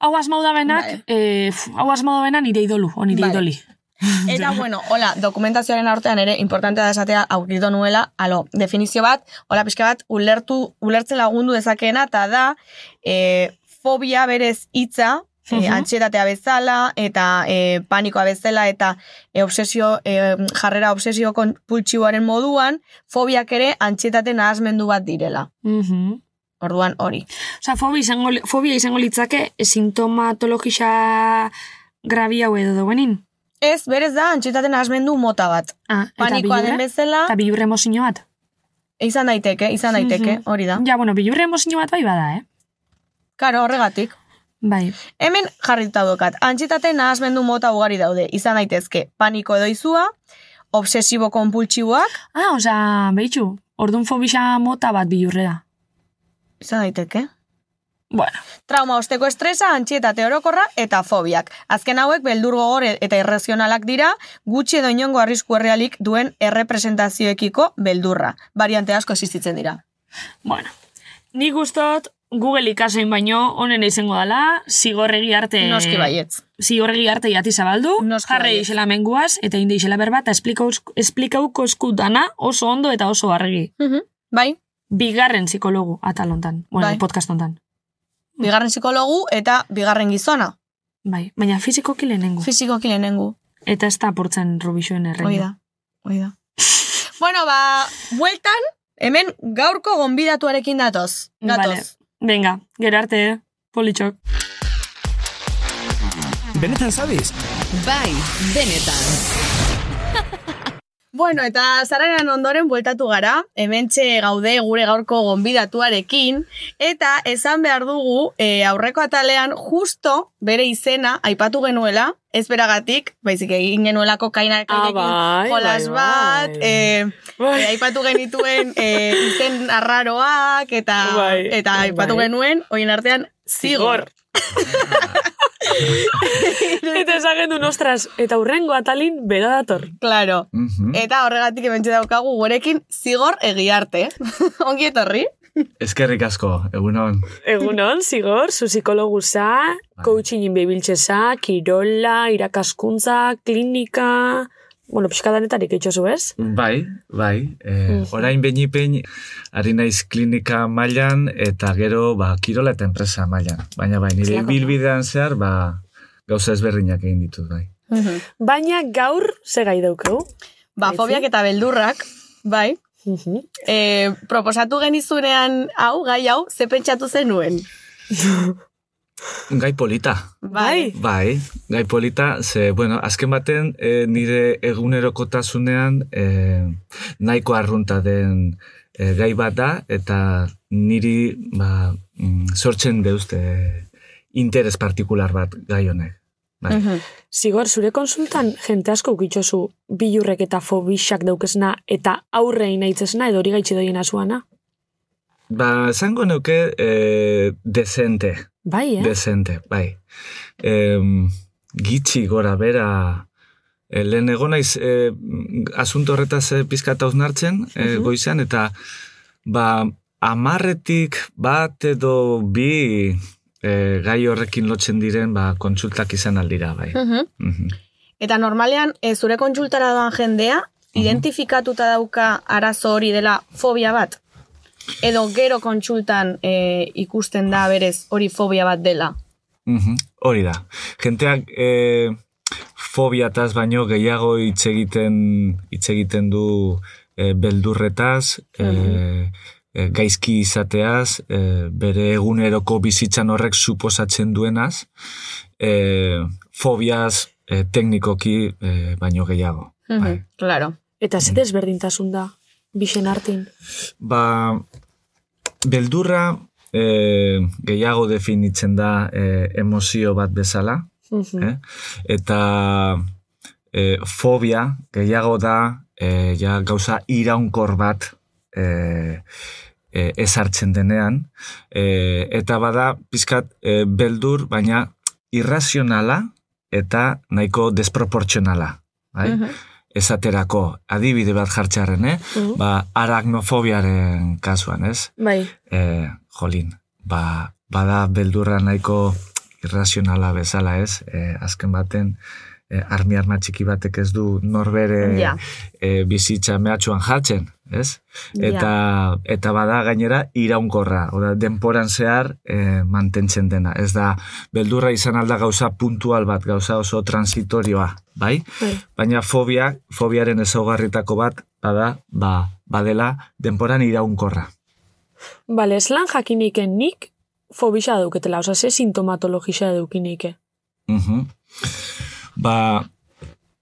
hau asmau da benak, eh, hau asmau da benak nire idolu, o nire Bai. idoli. Eta, bueno, hola, dokumentazioaren artean ere, importantea da esatea, aurkitu nuela, alo, definizio bat, hola, pixka bat, ulertu, ulertzen lagundu dezakeena, eta da, e, fobia berez hitza, e, Mhm. antxietatea bezala, eta e, panikoa bezala, eta e, obsesio, e, jarrera obsesio pultsiboaren moduan, fobiak ere antxietate nahazmendu bat direla. Mhm. Orduan hori. Osa, fobia izango, fobia izango litzake sintomatologisa grabi hau edo dauenin. Ez, berez da, antxietate nahazmendu mota bat. Ah, Panikoa den bezala, Eta bilurre emozio bat. izan daiteke, izan daiteke, Mhm. hori da. Ja, bueno, bilurre emozio bat bai bada, eh? Karo, horregatik. Bai. Hemen jarrita dokat, antxitate nahazmendu mota ugari daude, izan daitezke paniko edo izua, obsesibo konpultsiboak, Ah, osa, behitxu, ordun fobisa mota bat bilurre da. izan daiteke. Bueno, Trauma osteko estresa, antxietate orokorra eta fobiak. Azken hauek beldur gogor eta irrazionalak dira, gutxi edo inongo arrisku errealik duen errepresentazioekiko beldurra. Variante asko existitzen dira. bueno. Nik gustot, Google ikasein baino, honen izango dela, zigorregi arte... Noski baietz. Zigorregi arte jati zabaldu, Noski jarre isela menguaz, eta inde isela berba, eta esplikauko dana oso ondo eta oso argi. Mhm. Bai, Bigarren psikologu atalontan, bueno, Bai. podcast ontan. bigarren psikologu eta bigarren gizona. Bai, baina fizikoki lehenengo. Fizikoki lehenengu. Eta ez da apurtzen rubixoen erreino. Hoi da, hoi da. bueno, ba, bueltan, hemen gaurko gonbidatuarekin datoz. Gatoz. Vale. Venga, gero arte, politxok. Benetan zabiz? Bai, benetan. Bueno, eta zararen ondoren bueltatu gara, hementxe gaude gure gaurko gonbidatuarekin, eta esan behar dugu e, aurreko atalean justo bere izena aipatu genuela, ez beragatik, baizik egin genuelako kainarekin Ah, bai, jolas bai, bat, bai. e, Bai. e, aipatu genituen e, izen arraroak, eta, Bai, eta aipatu bai. genuen, hoien artean, zigor. eta esagen duen, ostras, eta hurrengo atalin bera dator. Claro. Mhm. Eta horregatik hementxe daukagu gurekin zigor egiarte. Ongi etorri? Eskerrik asko, egunon. Egunon, zigor, zu psikologuza, coachingin bebiltzeza, kirola, irakaskuntza, klinika... Bueno, pixka danetarik eitxozu, ez? Bai, bai. E. Orain benipen, ari naiz klinika mailan eta gero ba, kirola eta enpresa mailan. Baina bai, nire bilbidean zehar, ba, gauza ezberdinak egin ditut, bai. Baina gaur ze gai daukeu. Ba, fobiak eta beldurrak, bai. E, proposatu genizunean hau, gai hau, ze pentsatu zenuen. Gai polita. Bai. Bai, gai polita, ze, bueno, azken baten e, nire egunerokotasunean e, nahiko arrunta den e, gai bat da, eta niri ba, mm, sortzen deuzte interes partikular bat gai honek. Bai. Mhm. Zigor, zure konsultan jente asko ukitxozu bilurrek eta fobixak daukesna eta aurre inaitzesna edo hori gaitxi doiena zuana. Ba, esango neuke e, dezente, Bai, eh? dezente, bai. E, gitxi gora bera, e, lehen egon naiz e, asunto horretaz e, pizkata hausnartzen e, Mhm. goizean, eta ba, amarretik bat edo bi e, gai horrekin lotzen diren ba, kontsultak izan aldira, bai. Mhm. Mhm. Eta normalean, e, zure kontsultara doan jendea, identifikatuta dauka arazo hori dela fobia bat? Edo gero kontsultan e, ikusten da berez hori fobia bat dela? Mhm, Hori da. Jenteak e, fobiataz baino gehiago hitz egiten hitz egiten du e, beldurretaz, e, e, gaizki izateaz, e, bere eguneroko bizitzan horrek suposatzen duenaz, e, fobiaz e, teknikoki e, baino gehiago. Bai. Mhm, Claro. Eta ze desberdintasun da, bixen artin. Ba, beldurra e, gehiago definitzen da e, emozio bat bezala, Mhm. eh? eta e, fobia gehiago da e, ja gauza iraunkor bat e, e, ezartzen denean, e, eta bada pizkat e, beldur, baina irrazionala eta nahiko desproportzionala. Bai? Mhm. Esaterako, adibide bat jartxarren, eh? Mhm. Ba, aragnofobiaren kasuan, ez? Bai. E, jolin, ba, bada beldurra nahiko irrazionala bezala, ez? E, azken baten, e, armi arma txiki batek ez du norbere Ja. e, bizitza mehatxuan jartzen, ez? Ja. Eta, eta bada gainera iraunkorra, oda, denporan zehar e, mantentzen dena. Ez da, beldurra izan alda gauza puntual bat, gauza oso transitorioa, bai? Bai. Baina fobia, fobiaren ezaugarritako bat, bada, ba, badela denporan iraunkorra. Bale, eslan jakiniken nik fobixa dauketela, oza, ze sintomatologisa daukinike. Mhm. Ba,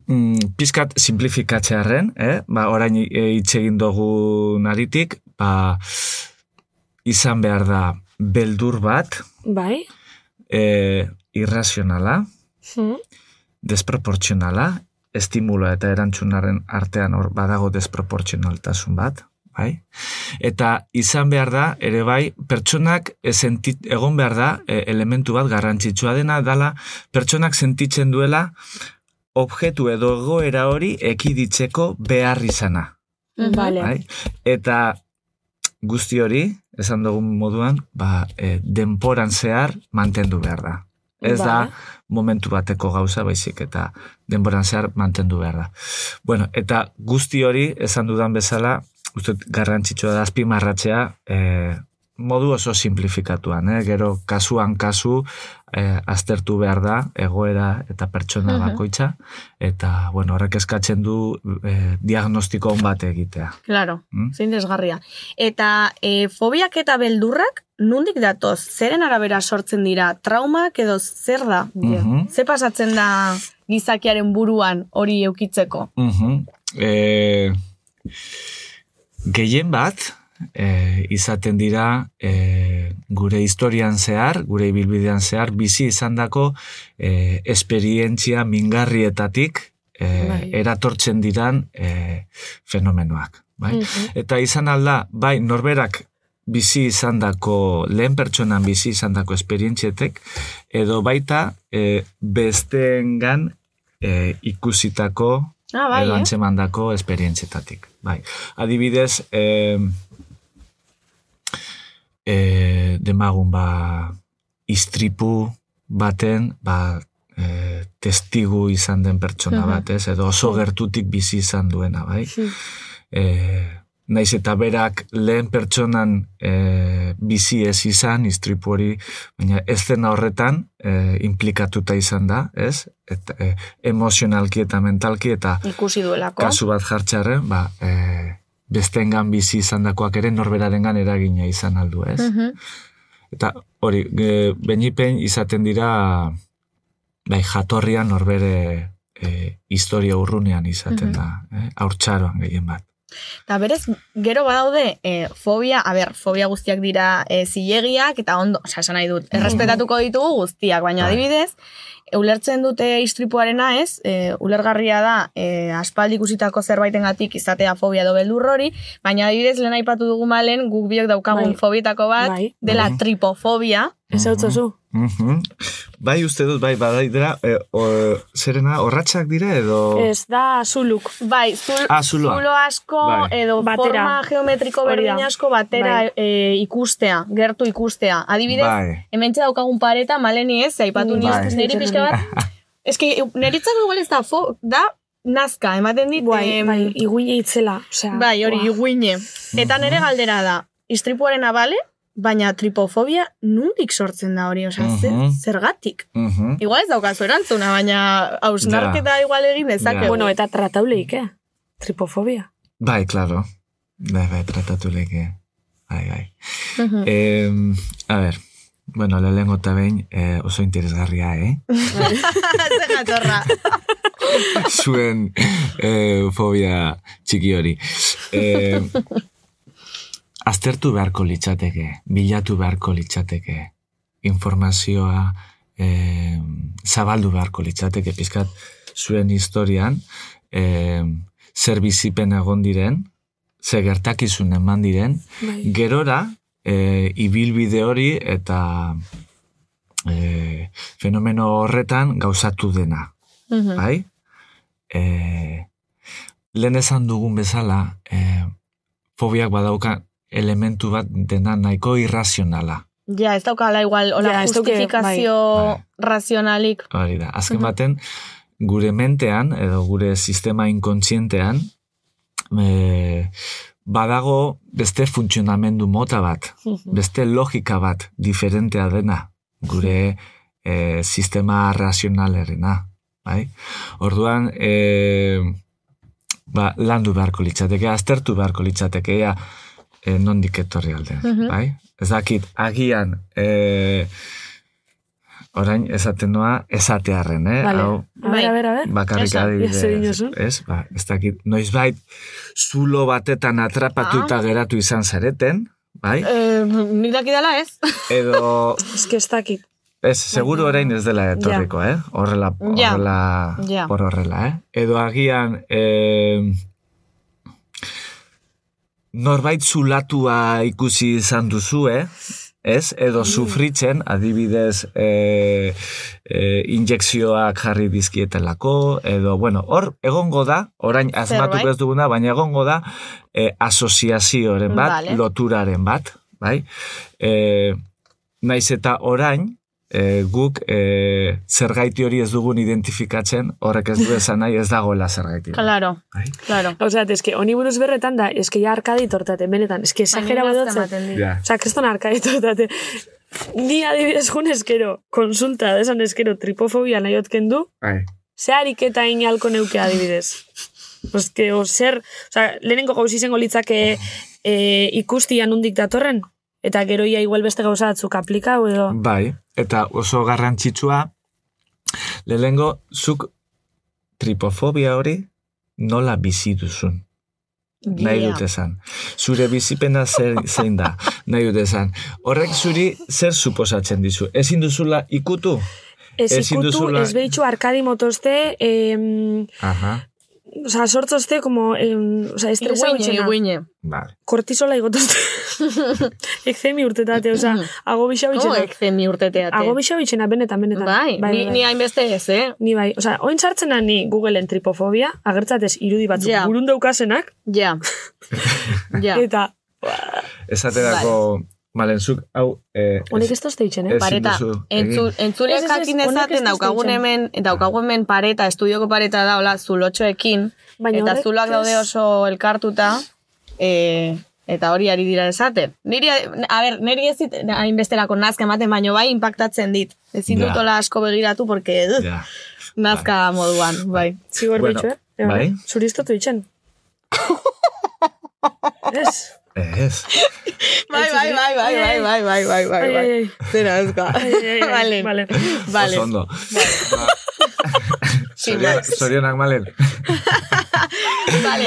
mm, pizkat simplifikatzearen, eh? ba, orain e, hitz egin dugu naritik, ba, izan behar da beldur bat, Bai? e, irrazionala, Hmm. desproportzionala, estimula eta erantzunaren artean hor badago desproportzionaltasun bat, bai? Eta izan behar da, ere bai, pertsonak e, sentit, egon behar da, e, elementu bat garrantzitsua dena, dala pertsonak sentitzen duela objektu edo egoera hori ekiditzeko behar izana. Mhm. Bale. Bai? Eta guzti hori, esan dugun moduan, ba, e, denporan zehar mantendu behar da. Ez da Vale. momentu bateko gauza baizik eta denboran zehar mantendu behar da. Bueno, eta guzti hori, esan dudan bezala, uste garrantzitsua da azpimarratzea, e, modu oso simplifikatuan, eh? gero kasuan kasu eh, aztertu behar da egoera eta pertsona bakoitza eta bueno, horrek eskatzen du eh, diagnostiko on bat egitea. Claro, Mm? zein desgarria. Eta e, fobiak eta beldurrak nundik datoz? Zeren arabera sortzen dira? Traumak edo zer da? Mhm. Ze pasatzen da gizakiaren buruan hori eukitzeko? Mhm. e, gehien bat, e, izaten dira e, gure historian zehar, gure ibilbidean zehar, bizi izandako e, esperientzia mingarrietatik e, Bai. eratortzen diran e, fenomenoak. Bai? Mhm. Eta izan alda, bai, norberak bizi izandako, lehen pertsonan bizi izandako esperientzietek, edo baita e, besteengan e, ikusitako Ah, bai, edo eh? esperientzietatik. Bai. Adibidez, e, e, demagun ba, istripu baten, ba, e, testigu izan den pertsona bat, ez? Edo oso gertutik bizi izan duena, bai? e, naiz eta berak lehen pertsonan e, bizi ez izan, istripu hori, baina ez dena horretan e, implikatuta izan da, ez? Eta, e, emozionalki eta mentalki eta Ikusi duelako. kasu bat jartxarren, ba, e, bestengan bizi izandakoak ere norberarengan eragina izan aldu, ez? Mhm. Eta hori, e, benipen izaten dira bai, jatorrian norbere e, historia urrunean izaten Mhm. da, eh? haurtxaroan gehien bat. Eta berez, gero badaude e, fobia, a ber, fobia guztiak dira e, zilegiak, eta ondo, oza, esan nahi dut, errespetatuko ditugu guztiak, baina Bai. adibidez, e, ulertzen dute istripuarena ez, e, ulergarria da e, aspaldi ikusitako zerbaitengatik izatea fobia edo beldur hori, baina adibidez lehen aipatu dugu malen guk biok daukagun Bai. fobietako bat, Bai. dela Bai. tripofobia, Ez hau zu. Mhm. Bai, uste dut, bai, badai dira, e, o, zerena, horratxak dira edo... Ez da zuluk. Bai, zul, Ah, zuloa. zulo asko Bai. edo Batera. forma geometriko berdin asko batera Bai. e, ikustea, gertu ikustea. Adibidez, Bai. hemen daukagun pareta, maleni ez, aipatu Bai. niz, niri pixka bat, eski neritzako igual ez da, fo, da nazka, ematen dit, Bai, em, bai, iguine itzela. Osea, bai, hori, iguine. Eta nere galdera da, istripuaren abale, baina tripofobia nundik sortzen da hori, osea, zer- Mhm. zergatik. Mhm. Igual ez daukazu erantzuna, baina hausnarketa igual egin dezake. Ja. Bueno, eta tratauleik, eh? Tripofobia. Bai, claro. Bai, bai, tratatu leke. Bai, bai. Mhm. Eh, a ver, bueno, lehengo eta behin eh, oso interesgarria, eh? Zer jatorra. Zuen eh, fobia txiki hori. Eh, aztertu beharko litzateke, bilatu beharko litzateke, informazioa eh, zabaldu beharko litzateke, pizkat zuen historian, eh, zer bizipen egon diren, ze gertakizun eman diren, Bai. gerora e, ibilbide hori eta e, fenomeno horretan gauzatu dena, Mhm. bai? E, lehen esan dugun bezala, e, fobiak badauka elementu bat dena nahiko irrazionala. Ja, ez daukala igual, hola, Ja, justifikazio bai. razionalik. Hori da, azken baten, gure mentean, edo gure sistema inkontzientean, e, badago beste funtzionamendu mota bat, beste logika bat diferentea dena, gure e, sistema razionalerena, bai? Orduan, e, ba, landu beharko litzateke, aztertu beharko litzateke, ea, e, nondik etorri alden, Mhm. bai? Ez dakit, agian, e, orain esaten noa esatearren, eh? Vale. Hau, ber, a ber, a ber. Bakarrik adibidez, ez? Ba, ez dakit, noizbait zulo batetan atrapatuta geratu izan zareten, bai? Eh, nik dakidala ez. Edo, Ez que ez dakit. ez, seguru orain ez dela etorriko, eh? Horrela, horrela, Ja. por horrela, eh? Edo agian, eh, norbait zulatua ikusi izan duzu, eh? Ez? Edo sufritzen, adibidez, e, e, injekzioak jarri dizkietelako, edo, bueno, hor, egongo da, orain Zerbait. ez duguna, baina egongo da, e, asoziazioaren bat, Vale. loturaren bat, bai? E, naiz eta orain, e, guk e, zergaiti hori ez dugun identifikatzen, horrek ez du esan nahi ez dagoela zergaiti. Claro, Bai? claro. Osea, eske, honi buruz berretan da, eske ja arkadit hortate, benetan, eske esagera badotzen. Ja. Osea, kriston arkadit hortate. Ni adibidez jun eskero, konsulta, desan eskero, tripofobia nahi otken du, Bai. ze ariketa inalko neuke adibidez. Oske, o zer, osea, lehenengo gauz izango litzake e, ikustia nundik datorren, eta gero ia igual beste gauza batzuk aplikau edo. Bai, eta oso garrantzitsua, lehengo zuk tripofobia hori nola bizi duzun. Nahi dut esan. Zure bizipena zer, zein da. Nahi dut esan. Horrek zuri zer suposatzen dizu? Ezin duzula ikutu? Ez ikutu, duzula- ez behitxu arkadi motozte, em, Aha, o sea, sortzozte, como, em, o sea, estresa Iguine, bitxena. iguine. vale. Kortisola igotozte. Ekzemi urtetate, o sea, ago bisa Como bitxena. ekzemi urteteate? Ago bisa bitxena, benetan, benetan. Bai, ni, ni hainbeste ez, eh? Ni bai, o sea, oin sartzena ni Googleen tripofobia, agertzatez irudi batzuk Ja. burun daukasenak, Ja. ja. eta Esaterako, malen, zuk, hau... Eh, honek ez tozte itxen, eh? Pareta, duzu entzu, egin. entzule Ez, ez, ez, jakin dezaten daukagun hemen, daukagun hemen pareta, estudioko pareta da, hola, zulotxoekin, Baina eta zuloak daude oso elkartuta, e, eta hori ari dira esaten. Niri, a ber, niri ez dit hainbesterako nazka ematen, baino bai impactatzen dit. Ezin Ja. dut hola asko begiratu, porque uh, Ja. nazka moduan, bai. Zigor Bueno, bueno, eh? bai. Zuri ez totu itxen. ez? Ez. Bai, bai, bai, bai, bai, bai, bai, bai, bai, Ai, ai, bai. ai. Zera, ai, ai, Vale. vale. Vale. Oso. Ba, Zorionak, malen. Vale.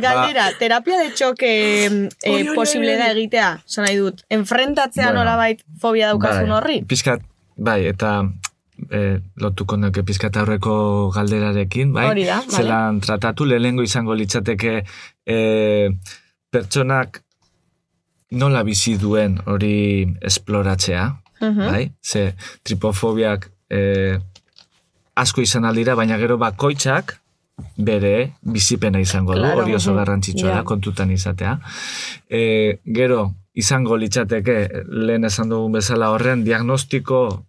Galdera, terapia de choque eh, posible da egitea, zan nahi dut. Enfrentatzea Bueno. nolabait fobia daukazun Bai, horri? Pizkat, bai, eta eh, lotuko nuke pizkat aurreko galderarekin, bai? Hori da, vale. Zelan tratatu, lehengo izango litzateke eh, pertsonak nola bizi duen hori esploratzea, Mhm. bai? Ze tripofobiak eh, asko izan aldira, baina gero bakoitzak bere bizipena izango du, Claro. hori oso Mhm. garrantzitsua Ja. da kontutan izatea. E, gero, izango litzateke, lehen esan dugun bezala horren, diagnostiko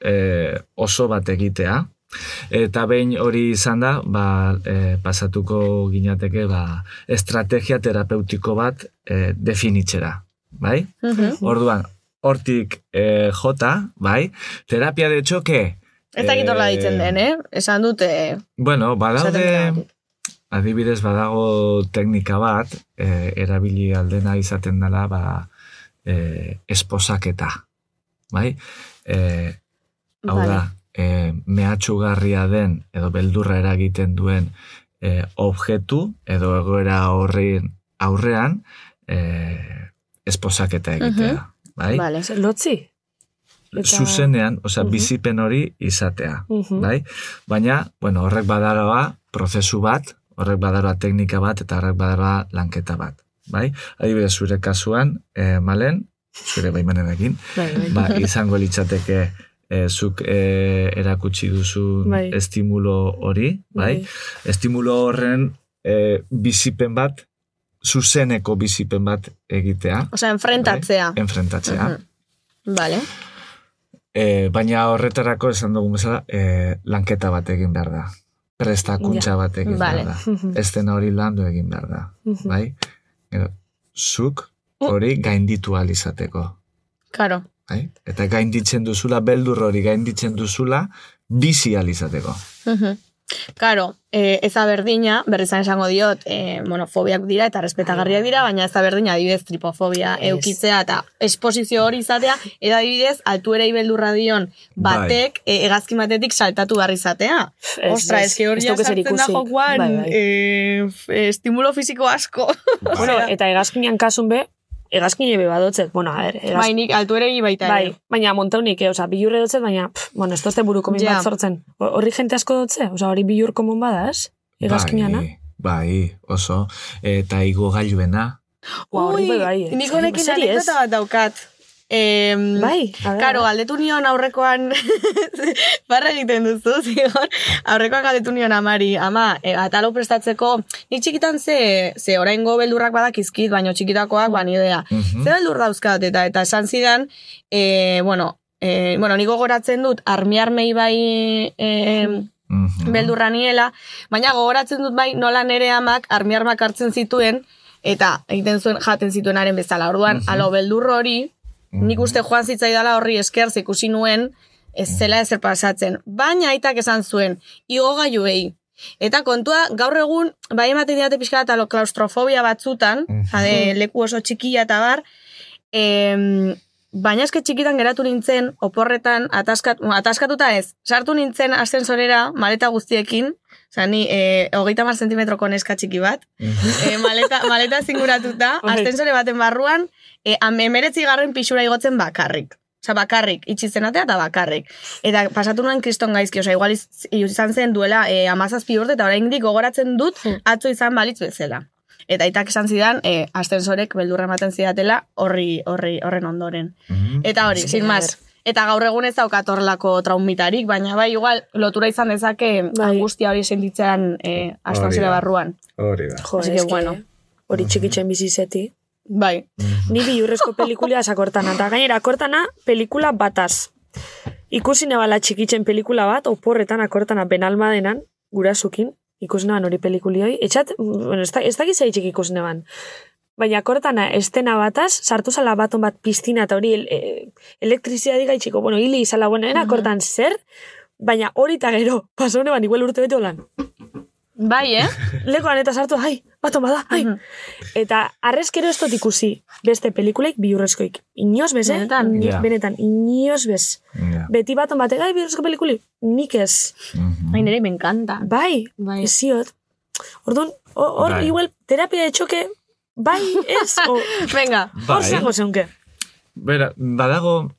e, oso bat egitea, eta behin hori izan da, ba, e, pasatuko ginateke, ba, estrategia terapeutiko bat e, definitzera, bai? Mhm. Orduan, hortik e, jota, bai? Terapia de choque, Ez dakit horla Eh, ditzen den, eh? Esan dute... Bueno, esaten badaude, adibidez badago teknika bat, e, erabili aldena izaten dela, ba, e, esposaketa, bai? E, hau Vale. da, e, mehatxugarria den, edo beldurra eragiten duen e, objektu, edo egoera horrein aurrean, e, esposaketa egitea, bai? Vale. Lotzi? Eta- Zuzenean, osea, Mhm. bizipen hori izatea Mhm. bai? Baina, bueno, horrek badaroa prozesu bat, horrek badaroa teknika bat, eta horrek badaroa lanketa bat, bai? Adibidez, zure kasuan, eh, malen, zure baimenenekin, Bai, bai. ba, izango litzateke eh, zuk eh, erakutsi duzu Bai. estimulo hori, bai? Bai. Estimulo horren eh, bizipen bat, zuzeneko bizipen bat egitea, Osea, enfrentatzea. enfrentatzea. Mhm. Vale. E, baina horretarako esan dugun bezala, e, lanketa bat egin behar da. Prestakuntza bat egin Vale. behar da. Ez dena hori landu egin behar da. Bai? Gero, zuk hori gainditu ahal izateko. Karo. Bai? Eta gainditzen duzula, beldur hori gainditzen duzula, bizi ahal izateko. Mhm. Karo, eh, ez da berdina, berrizan esango diot, eh, bueno, fobiak dira eta respetagarriak dira, baina ez da berdina adibidez tripofobia Ez. eukitzea eta esposizio hori izatea, eta adibidez altuerei beldurra dion batek eh, hegazkin batetik saltatu behar izatea. Ez, Ostra, ez, hori ez dauka zer sartzen da ikusi. jokoan Bai, bai. eh, f- estimulo fisiko asko. Bueno, eta egazkinean kasun be, egazkine be badotzet. Bueno, a ver, egaz... bai, nik altuerei baita Bai, ere. baina montaunik, eh? Osa, bilurre dotzet, baina, pff, bueno, ez tozte buruko min Ja. bat sortzen. Ho- Horri jente asko dotze? Osa, hori bilur komun bada, ez? Egazkineana. Bai, bai, oso. Eta igo gailuena. Ua, horri bai, bai, eh. nik honekin anekdota bat daukat. Em, Bai, Karo, galdetu nion aurrekoan, barra egiten duzu, zigon, aurrekoan galdetu nion amari, ama, e, atalo prestatzeko, nik txikitan ze, ze oraingo beldurrak badakizkit, baino txikitakoak, ban idea. Mhm. Ze beldur dauzkat, eta eta esan zidan, e, bueno, e, bueno, niko gogoratzen dut, armiarmei bai e, Mhm. beldurra niela, baina gogoratzen dut bai nola nere amak armiarmak hartzen zituen, eta egiten zuen jaten zituenaren bezala. Orduan, Mhm. alo beldur hori, nik uste joan zitzaidala horri esker ikusi nuen, ez zela ezer pasatzen. Baina aitak esan zuen, igo gaiuei. Eta kontua, gaur egun, bai ematen diate pixka alo klaustrofobia batzutan, Mhm. jade, leku oso txikia eta bar, em, baina eske txikitan geratu nintzen, oporretan, ataskat, ataskatuta ez, sartu nintzen ascensorera, maleta guztiekin, Osa, ni e, hogeita mar zentimetroko neska txiki bat, e, maleta, maleta zinguratuta, Bai. ascensore baten barruan, e, emeretzi garren pixura igotzen bakarrik. Osa, bakarrik, itxizenatea eta bakarrik. Eta pasatu nuen kriston gaizki, osa, igual iz- izan zen duela e, amazazpi urte, eta oraindik gogoratzen dut, atzo izan balitz bezala. Eta aitak esan zidan, e, ascensorek beldurra ematen zidatela horri, horri, horren ondoren. Eta hori, sin más. Eta gaur egun ez daukat horrelako traumitarik, baina bai, igual, lotura izan dezake Bai. angustia hori sentitzean e, da. barruan. Hori da. Jo, Así es que, que, bueno. hori txikitzen bizi zeti. Bai. Ni bilurrezko pelikulia sakortana. Eta gainera, akortana pelikula bataz. Ikusi nebala txikitzen pelikula bat, oporretan akortana benalmadenan, gurasukin, ikusi neban hori pelikulioi. Etxat, bueno, ez da, ez da gizai txik ikusi neban. Baina akortana estena bataz, sartu zala baton bat piztina eta hori el, e, elektrizia diga itxiko, bueno, hili izala, bueno, ena akortan zer, baina hori eta gero, pasau neban, igual urte bete holan. Bai, eh? Lekoan eta sartu, ai, baton bada, ai. Eta arrezkero ez dut ikusi beste pelikuleik biurrezkoik. Inoz bez, eh? Benetan? Ni- Ja. Benetan, inoz bez. Ja. Beti baton batek, ai, biurrezko pelikuli, nik ez. Mhm. Ai, nire me encanta. Bai, Bai. eziot. Orduan, hor hor Bai. igual terapia de txoke, bai, ez, o, Venga. hor Bai. zango zeunke. Bera, badago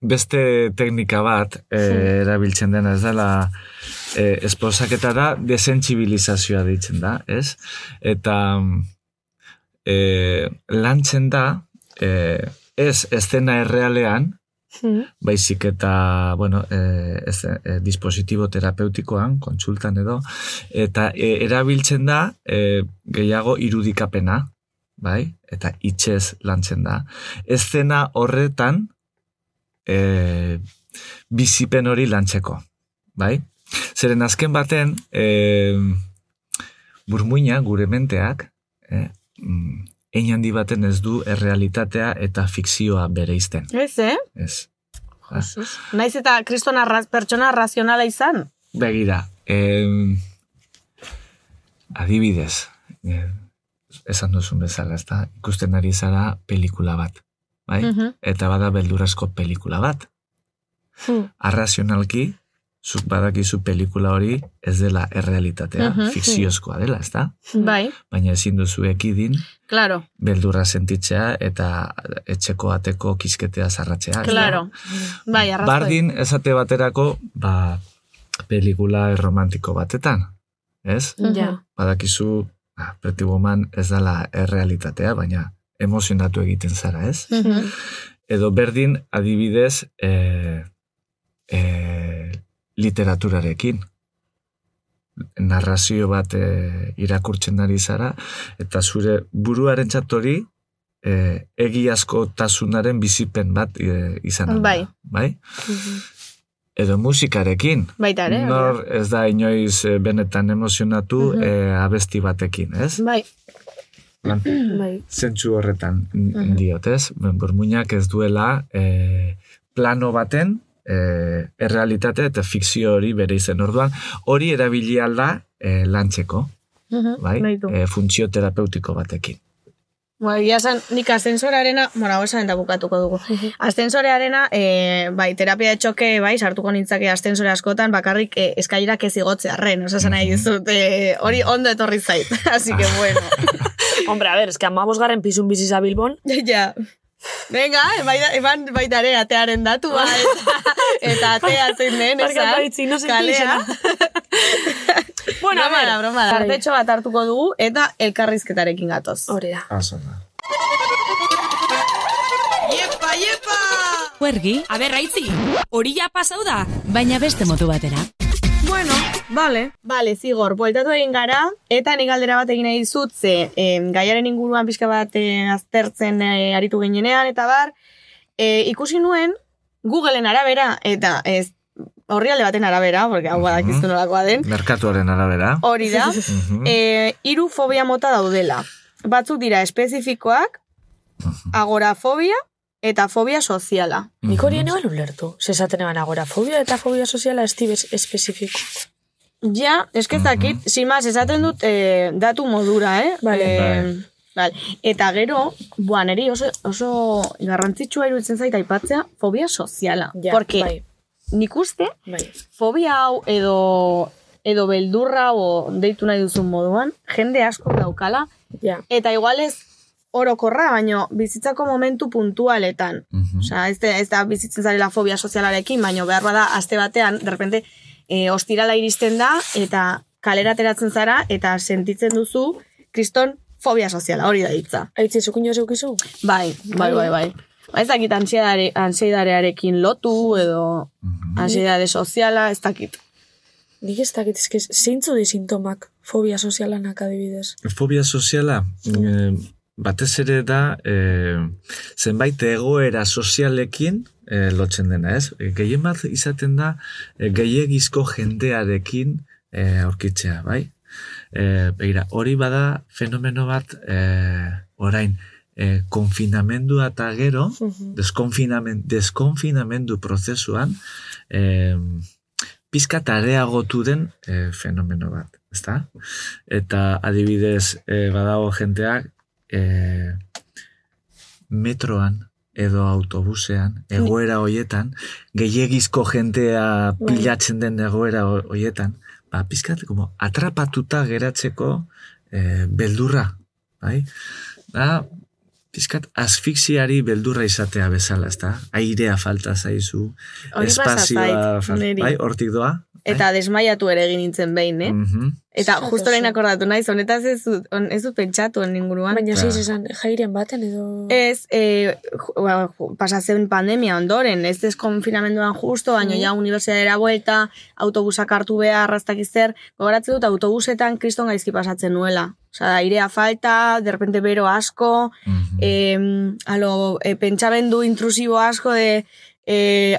beste teknika bat eh, erabiltzen dena ez dela eh, esposaketara desentzibilizazioa ditzen da, ez? Eta eh, lantzen da eh, ez estena errealean, Hmm. baizik eta, bueno, eh, ez, eh, dispositibo terapeutikoan, kontsultan edo, eta eh, erabiltzen da eh, gehiago irudikapena, bai? Eta itxez lantzen da. Eszena horretan eh, bizipen hori lantzeko, bai? Zeren azken baten, eh, burmuina, gure menteak, eh, mm, handi baten ez du errealitatea eta fikzioa bereizten. Ez, eh? Ez. Naiz eta kriston arraz, pertsona razionala izan. Begira, em, adibidez, eh, esan duzun bezala, ezta? Ikusten ari zara pelikula bat, bai? Mhm. Eta bada beldurasko pelikula bat. Hmm. Arrazionalki, zuk badakizu pelikula hori ez dela errealitatea, Mhm. fikziozkoa dela, ezta? Bai, Baina ezin duzu ekidin, claro, beldurra sentitzea eta etxeko ateko kisketea zarratzea. claro. Bai, arrazoi. Bardin esate baterako, ba, pelikula erromantiko batetan, ez? Mhm. Ja. Badakizu, ah, Pretty Woman ez dela errealitatea, baina emozionatu egiten zara, ez? Mhm. Edo berdin adibidez e, e, literaturarekin. Narrazio bat e, irakurtzen ari zara, eta zure buruaren txatori e, egiazko tasunaren bizipen bat e, izan da, Bai. bai? Edo musikarekin. Baita ere. Nor ez da inoiz benetan emozionatu Mhm. e, abesti batekin, ez? Bai, Bai. zentsu horretan Mhm. diot, ez? Burmuinak ez duela e, plano baten e, errealitate eta fikzio hori bere izen orduan, hori erabili alda e, lantzeko, Mhm, bai? baitu. E, funtzio terapeutiko batekin. Ba, egia esan, nik ascensorarena, mora, esan eta bukatuko dugu. Ascensorearena, e, bai, terapia de txoke, bai, sartuko nintzake ascensore askotan, bakarrik e, eskailerak ez igotzearren, osa esan nahi dizut, e, hori ondo etorri zait, así que bueno. Hombre, a ver, es que amabos garren pisun biziza Bilbon, ja. Venga, baita, eman baita ere atearen datua, eta, eta atea zein den, senti kalea. Bueno, a broma ver. da, broma da. Bai. Tartetxo bat hartuko dugu, eta elkarrizketarekin gatoz. Hori da. Iepa, iepa! Huergi, A ber, raitzi, hori ja pasau da. baina beste motu batera. Bueno, vale. Vale, zigor, bueltatu egin gara, eta nik galdera bat egin nahi dizut, ze em, gaiaren inguruan pixka bat eh, aztertzen eh, aritu ginenean, eta bar, eh, ikusi nuen Googleen arabera, eta ez horrialde baten arabera, porque hau badakizu nolakoa den, Merkatuaren arabera. hori da, Mhm. eh, hiru fobia mota daudela. Batzuk dira espezifikoak, agorafobia eta fobia soziala. Nik hori eneban ulertu. Zesaten eban agorafobia eta fobia soziala estibes espezifiko. Ja, eske ez dakit, sin más, esaten dut eh, datu modura, eh? Vale. Eh, Bal. Eta gero, buan, eri oso, oso garrantzitsua iruditzen zait aipatzea fobia soziala. Ja, Porque bai. nik uste, Bai. fobia hau edo edo beldurra o deitu nahi duzun moduan, jende asko daukala, Ja. eta igualez orokorra, baino bizitzako momentu puntualetan. Mhm. Osea, ez, da- ez da bizitzen zarela fobia sozialarekin, baino behar bada aste batean, de repente, e, ostirala iristen da, eta kalera ateratzen zara, eta sentitzen duzu, kriston fobia soziala, hori da hitza. Aitzi, zukin jo zeukizu? Bai, bai, bai, bai. Ba, Ez dakit ansiedare, ansiedarearekin lotu, edo ansiedade soziala, ez dakit. Nik ez dakit, eske zeintzu di sintomak fobia sozialanak adibidez. Fobia soziala, eh, batez ere da, eh, zenbait egoera sozialekin eh, lotzen dena, ez? Eh, Gehien bat izaten da, eh, gehiegizko jendearekin eh, aurkitzea, bai? Eh, begira, hori bada fenomeno bat eh, orain, eh, konfinamendua eta gero, deskonfinamen, deskonfinamendu prozesuan, eh, pizkat areagotu den eh, fenomeno bat, ezta? Eta adibidez, eh, badago jenteak eh, metroan edo autobusean, egoera hoietan, gehiegizko jentea pilatzen den egoera ho- hoietan, ba, pizkat, como, atrapatuta geratzeko eh, beldurra, bai? Da, pizkat asfixiari beldurra izatea bezala, ezta? Airea falta zaizu, Hori espazioa falta, bai, hortik doa? Eta desmaiatu ere egin nintzen behin, eh? Mhm. Eta justo orain akordatu naiz, honetaz ez dut, on, ez dut pentsatu honen inguruan. Baina zeiz esan, jairen baten edo... Ez, e, pasatzen pandemia ondoren, ez deskonfinamenduan justo, baina ja unibertsitatera buelta, autobusak hartu behar, rastak zer, gogoratzen dut autobusetan kriston gaizki pasatzen nuela. Osa, airea falta, de repente bero asko, Mhm. eh, alo, e, pentsamendu intrusibo asko de, eh,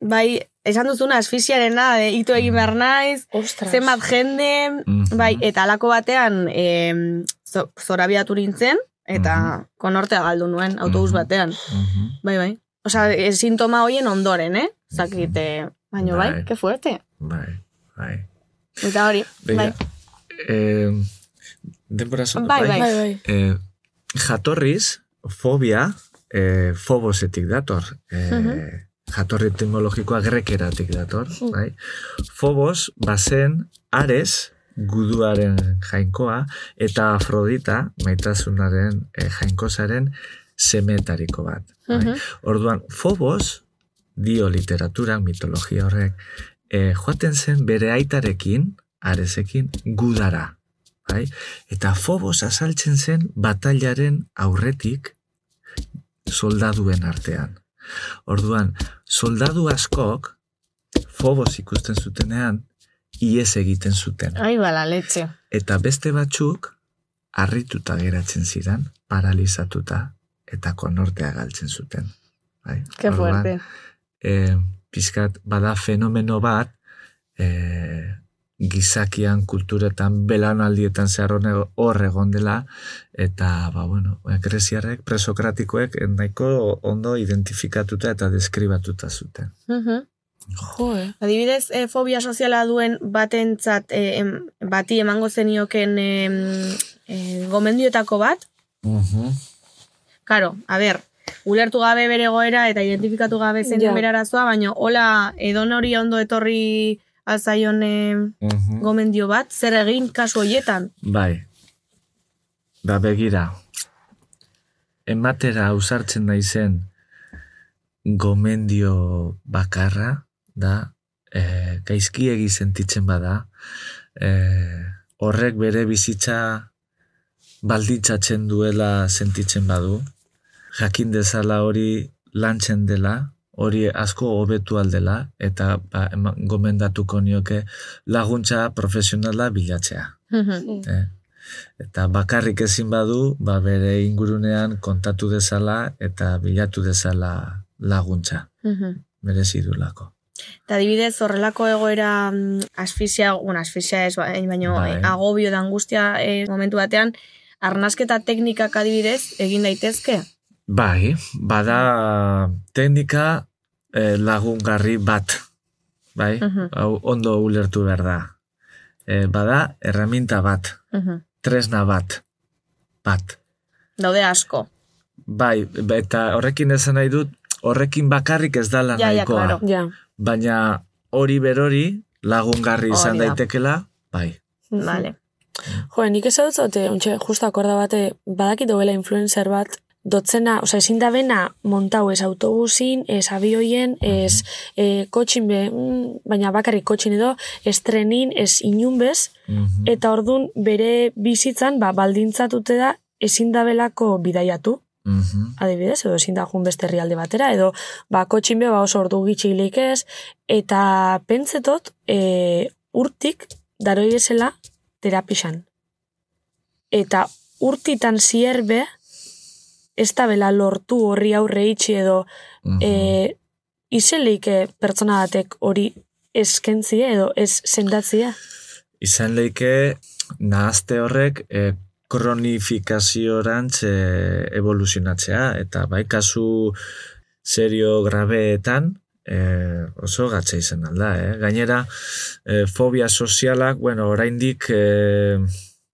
bai, esan duzuna asfixiarena, de ito egin behar naiz, Ostras. zenbat jende, Mhm. bai, eta alako batean em, zo, zorabiatu nintzen, eta konortea galdu nuen, autobus Mhm. batean. Mhm. Bai, bai. Osa, e, sintoma hoien ondoren, eh? Zakit, eh, baino bai, Bai. que fuerte. Bai, bai. Eta hori, Begira, bai. eh, denbora Bai, bai. Bai, bai. Eh, jatorriz, fobia, eh, fobosetik dator. Eh, Mhm. Jatorri etimologikoa grekeratik dator. Bai? Fobos, bazen, ares, guduaren jainkoa, eta Afrodita, maitasunaren eh, jainkosaren semetariko bat. Bai? Orduan, Fobos, dio literaturan, mitologia horrek, eh, joaten zen bere aitarekin, aresekin, gudara. Bai? Eta Fobos azaltzen zen batailaren aurretik soldaduen artean. Orduan, soldadu askok, Fobos ikusten zutenean, ies egiten zuten. Ai, bala, letxe. Eta beste batzuk, harrituta geratzen ziren, paralizatuta, eta konortea galtzen zuten. Bai? Que Orduan, fuerte. eh, pizkat bada fenomeno bat eh, gizakian, kulturetan, belanaldietan zehar hor egon dela eta, ba, bueno, greziarrek, presokratikoek nahiko ondo identifikatuta eta deskribatuta zuten. Mhm. Jo, eh? Adibidez, e, fobia soziala duen batentzat e, em, bati emango zenioken em, e, gomendioetako bat, Karo, a ber, ulertu gabe bere goera eta identifikatu gabe zen Ja. bere arazoa, baina hola edon hori ondo etorri alzaion em, gomendio bat, zer egin kasu hoietan. Bai. Ba, begira. Ematera ausartzen naizen gomendio bakarra da e, gaizkiegi sentitzen bada e, horrek bere bizitza balditzatzen duela sentitzen badu jakin dezala hori lantzen dela hori asko hobetu aldela eta ba, gomendatuko nioke laguntza profesionala bilatzea. Eh? Eta bakarrik ezin badu, ba bere ingurunean kontatu dezala eta bilatu dezala laguntza, merezi dulako. Eta adibidez horrelako egoera mm, asfixia, bueno, asfixia ez, ba- baino Bai. eh, agobio da angustia eh, momentu batean, arnasketa teknikak adibidez egin daitezke? Bai, bada teknika eh, lagungarri bat, bai, Mhm. hau ondo ulertu behar da. Eh, bada erraminta bat, Mhm. tresna bat, bat. Daude asko. Bai, eta horrekin esan nahi dut, horrekin bakarrik ez dala Ja, ja, nahikoa. claro. Ja. Baina hori berori lagungarri izan Hori da. daitekela, bai. Vale. Jo, nik ez dut zote, ontxe, justo akorda bate, badakit dobela influencer bat, dotzena, oza, ezin da bena montau ez autobusin, ez abioien, ez e, kotxin be, mm, baina bakarrik kotxin edo, ez trenin, ez inun bez, Mhm. eta ordun bere bizitzan, ba, baldintzatute da, ezin da belako bidaiatu, Mhm. adibidez, edo ezin da jun beste herrialde batera, edo ba, kotxin be, ba, oso ordu gitxilik ez, eta pentsetot, e, urtik, daroi bezala, terapixan. Eta urtitan zierbe, ez da bela lortu horri aurre itxi edo Mhm. e, izeleike pertsona batek hori eskentzie edo ez sendatzia. Izan leike, nahazte horrek, e, kronifikaziorantz e, evoluzionatzea, eta bai kasu serio grabeetan, e, oso gatza izan alda, eh? Gainera, e, fobia sozialak, bueno, oraindik, e,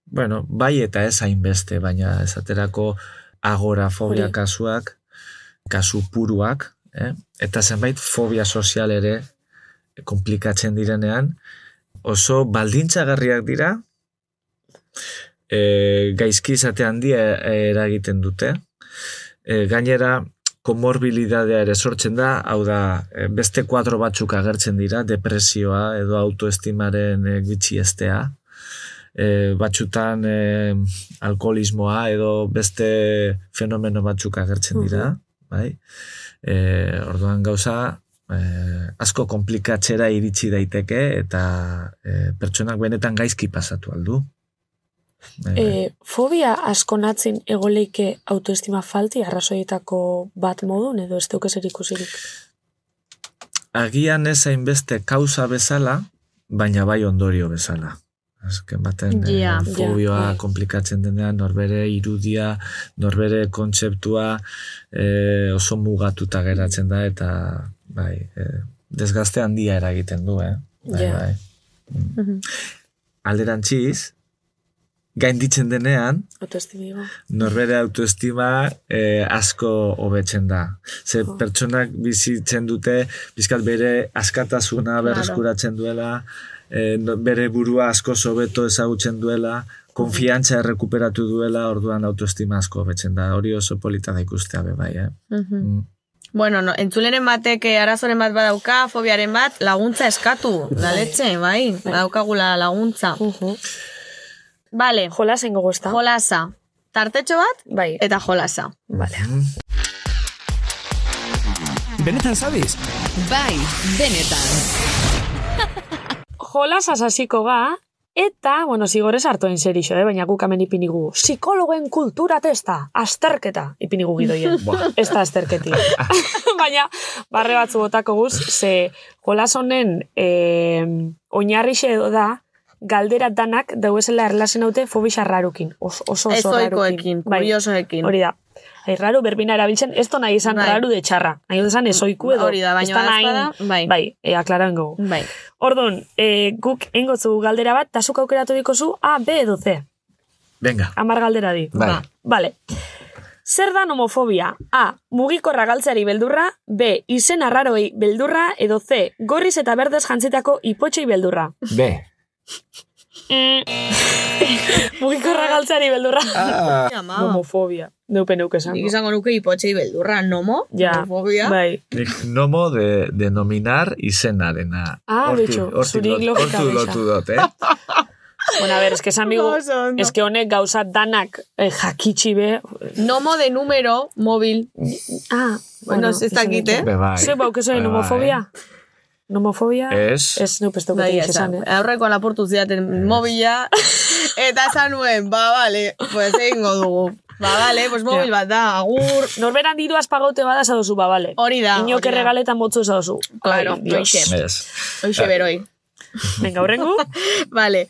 bueno, bai eta ez hainbeste, baina esaterako agorafobia Hori. kasuak, kasu puruak, eh? eta zenbait fobia sozial ere komplikatzen direnean, oso baldintzagarriak dira, e, gaizki izate handia eragiten dute. E, gainera, komorbilidadea ere sortzen da, hau da, e, beste kuadro batzuk agertzen dira, depresioa edo autoestimaren e, gitxiestea, e, batzutan e, alkoholismoa edo beste fenomeno batzuk agertzen dira, bai? E, orduan gauza, e, asko komplikatzera iritsi daiteke eta e, pertsonak benetan gaizki pasatu aldu. Bai. E, fobia askonatzin egoleike autoestima falti arrazoietako bat modun edo ez duke zer ikusirik. Agian ez hainbeste kauza bezala, baina bai ondorio bezala. Azken baten Ja, eh, fobioa bai. komplikatzen denean, norbere irudia, norbere kontzeptua eh, oso mugatuta geratzen da, eta bai, eh, desgaste handia eragiten du, eh? Bai, Ja. bai. Mm. Alderantziz, gainditzen denean, Autoestimigo. norbere autoestima eh, asko hobetzen da. Ze Jo. pertsonak bizitzen dute, bizkat bere askatasuna berreskuratzen duela, eh, no- bere burua asko hobeto ezagutzen duela, konfiantza errekuperatu duela, orduan autoestima asko hobetzen da. Hori oso polita da ikustea be bai, eh? Mm. Bueno, no, entzuleren batek eh, arazoren bat badauka, fobiaren bat, laguntza eskatu, da letxe, bai, badaukagula laguntza. Uh Vale, Jolasen gogo ez da? jolasa. Tartetxo bat, Bai. eta jolasa. Vale. Benetan zabiz? Bai, benetan. Jolasaz hasiko ga, eta, bueno, zigorez hartu serixo, eh? baina guk hemen ipinigu. Psikologen kultura testa, azterketa, ipinigu gidoien. ez da azterketi. baina, barre batzu botako guz, ze jolas honen eh, oinarrixe edo da, galdera danak dauezela erlazen haute fobisa rarukin. Oso, oso, oso Ezoikoekin, Bai, kuriosoekin. Hori da. Ai, raru berbina erabiltzen, ez nahi izan Bai. raru de txarra. Nahi esan ezoiku edo. Hori da, baina nahi- bai. Bai, e, aklaran gogu. Bai. Orduan, e, guk engotzu galdera bat, eta zuk aukeratu dikozu A, B edo C. Venga, Amar galdera di. Bai. Ba, Vale. Zer da homofobia? A. Mugikorra galtzeari beldurra. B. Izen arraroei beldurra. Edo C. Gorriz eta berdez jantzitako ipotxei beldurra. Mugikorra galtzeari beldurra. Ah, Ama, Homofobia. Neupe neuke esango. nik izango nuke ipotxei beldurra, nomo? Ja, Homofobia? bai. nik nomo de denominar izenarena. Ah, betxo, zurik lot- logika gisa. lotu dut, eh? Bueno, a ver, es que esan bigu, Oso ondo. es que honek gauza danak eh, jakitxi be. Nomo de número móvil. Ah, Bueno, ez dakit, eh? Be bai. Zue baukezoen Be bai. Nomofobia? Ez. Ez, nup ez Bai, duketik esan. eh? Aurreko lapurtu zidaten mobila, eta esan nuen, ba, bale, pues egingo dugu. Ba, bale, pues mobil bat da, agur, Norberan diru azpagote bada esadozu, ba, bale. hori da. Inok hori da. erregaletan botzu esadozu. Claro, hoxe. Ez. Hoxe beroi. Venga, horrengu? Vale.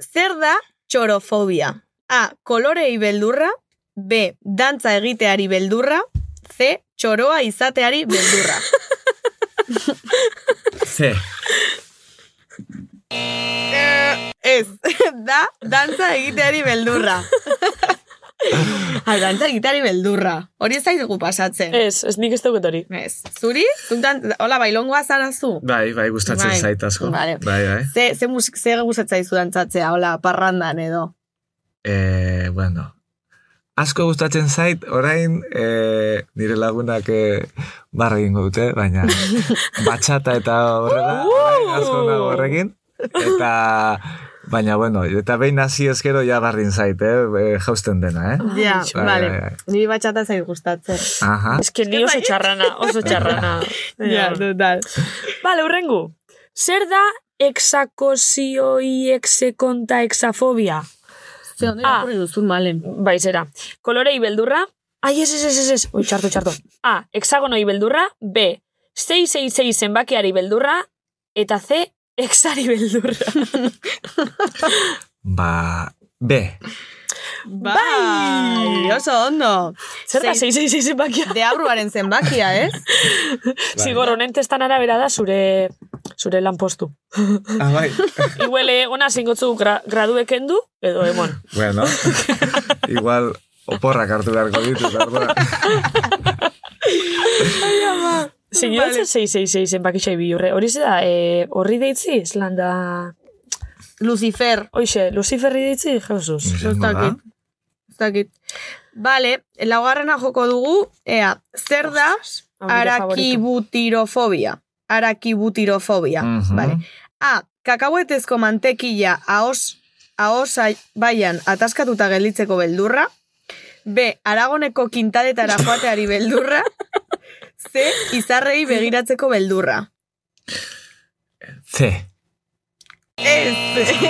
Zer da txorofobia? A. Kolorei beldurra. B. Dantza egiteari beldurra. C. Txoroa izateari beldurra. C. Eh, Ez, da dantza egiteari beldurra. Aldantza egiteari beldurra. Hori ez zaitu pasatzen. Ez, ez nik ez dauket hori. Ez. Zuri? Zuntan, hola, bailongoa zarazu? Bai, bai, gustatzen Bai. zait asko. Vale. Bai, bai. Ze, ze, musik, ze gustatzen zaizu dantzatzea, hola, parrandan edo. Eh, bueno, asko gustatzen zait, orain eh, nire lagunak eh, barra egingo dute, baina batxata eta horrela, orain asko nago horrekin. Eta, baina, bueno, eta behin hasi ezkero ja barrin zait, eh, eh, jausten dena, eh? Ja, Bai, vale. bai, bai. Niri batxata zait gustatzen. Aha. Ez que ni oso txarrana, oso txarrana. Ja, total. Vale, urrengu. Zer da exakosioi exekonta exafobia? Ze ondo Ah. irakurri duzun, malen. Bai, zera. Kolorei beldurra. Ai, ez, ez, ez, ez, ez. Ui, txarto, txarto. A, hexagonoi beldurra. B, 666 zenbakiari beldurra. Eta C, exari beldurra. Ba, B. Bai, oso ondo. Zer da Sei- 666 zenbakia? Deabruaren zenbakia, ez? Zigor, honen testan arabera da zure zure lanpostu. Ah, bai. Iguele, ona zingotzu gra, gradueken du, edo emon. bueno, igual oporrak hartu beharko ditut, ordua. Zingotze 666 zenbakixai bilurre. Hori ze da, e, horri deitzi, zelan da... Lucifer. Hoxe, Luciferri deitzi, Jesus. Ez dakit. Ez dakit. Vale, laugarrena joko dugu, ea, zer da arakibutirofobia? Arakibutirofobia. Mhm. Vale. A, kakahuetezko mantekila ahos, ahos baian ataskatuta gelditzeko beldurra. B, aragoneko kintaletara joateari beldurra. C, izarrei begiratzeko beldurra. C. Ez,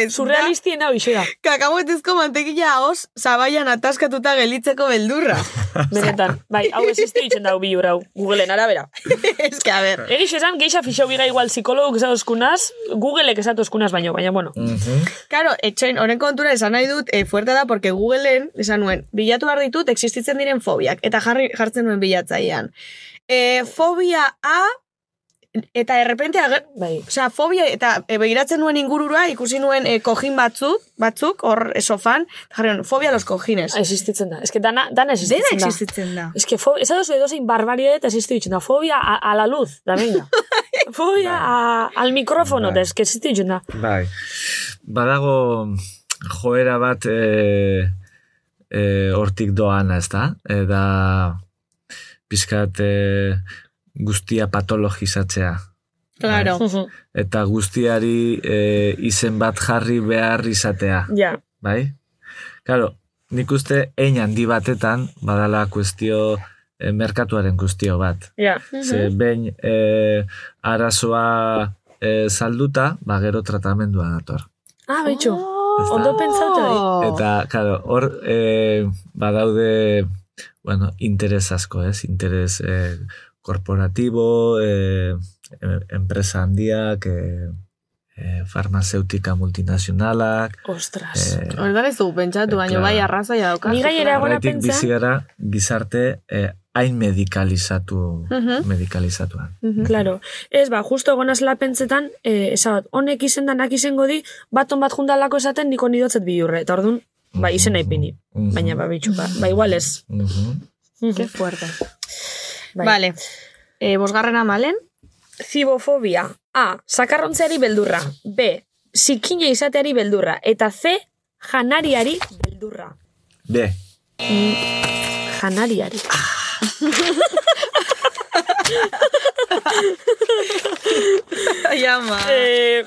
ez. Surrealistien hau iso da. Kakahuetezko mantekila ahos zabaian ataskatuta gelditzeko beldurra. Benetan, bai, hau ez ez ditzen dau bilur hau, Googleen arabera. Ez que, a ver. Egix esan, geixa fixo biga igual psikologok esatoskunaz, Googleek esatoskunaz baino, baina bueno. Mhm. Claro, etxoin, horren kontura esan nahi dut, e, fuerte da, porque Googleen, esan nuen, bilatu behar ditut, existitzen diren fobiak, eta jarri, jartzen nuen bilatzailean. E, fobia A, eta errepente, ager, Bai. Osea, fobia, eta e, begiratzen nuen ingurura, ikusi nuen e, kojin batzuk, batzuk, hor e, sofan, eta jarri nuen, fobia a los kojines. Existitzen da. Que dana, dana Dena existitzen da. existitzen da. Ez que fobia, ez da edozein barbaridad existitzen da. Fobia a, a la luz, da venga. fobia a, al mikrofono, da, ez que existitzen da. Bai. Badago joera bat e, e, hortik doana, ez da? Eda pizkat e, guztia patologizatzea. Claro. Eta guztiari e, izen bat jarri behar izatea. ja, Bai? Claro, nik uste ein handi batetan badala kuestio e, merkatuaren guztio bat. ja. Ze behin e, arazoa e, salduta, ba gero tratamendua dator. Ah, betxu. Oh. Ondo pentsatu hori. Eta, claro, hor e, badaude, bueno, interes asko, ez? Interes e, korporatibo, e, e, enpresa handiak, e, e, farmazeutika multinazionalak. Ostras. E, Horretan ez dugu pentsatu, baina bai arrazoia dauka. Ni gora horretik pentsa. bizi gara gizarte e, hain medikalizatu, Mhm. medikalizatuan. Claro. Ez, ba, justo egonaz lapentzetan, eh, esat, honek izen danak izango di, baton bat jundalako esaten niko nidotzet bihurre. Eta orduan, ba, izena ipini. Mhm. Baina, ba, bitxu, ba, ba, igual ez. Mhm. Qué fuerte. Bai. Vale. E, bosgarrena malen? Zibofobia. A. Sakarrontzeari beldurra. B. Zikina izateari beldurra. Eta C. Janariari beldurra. B. Janariari. Ai, ama. Eh,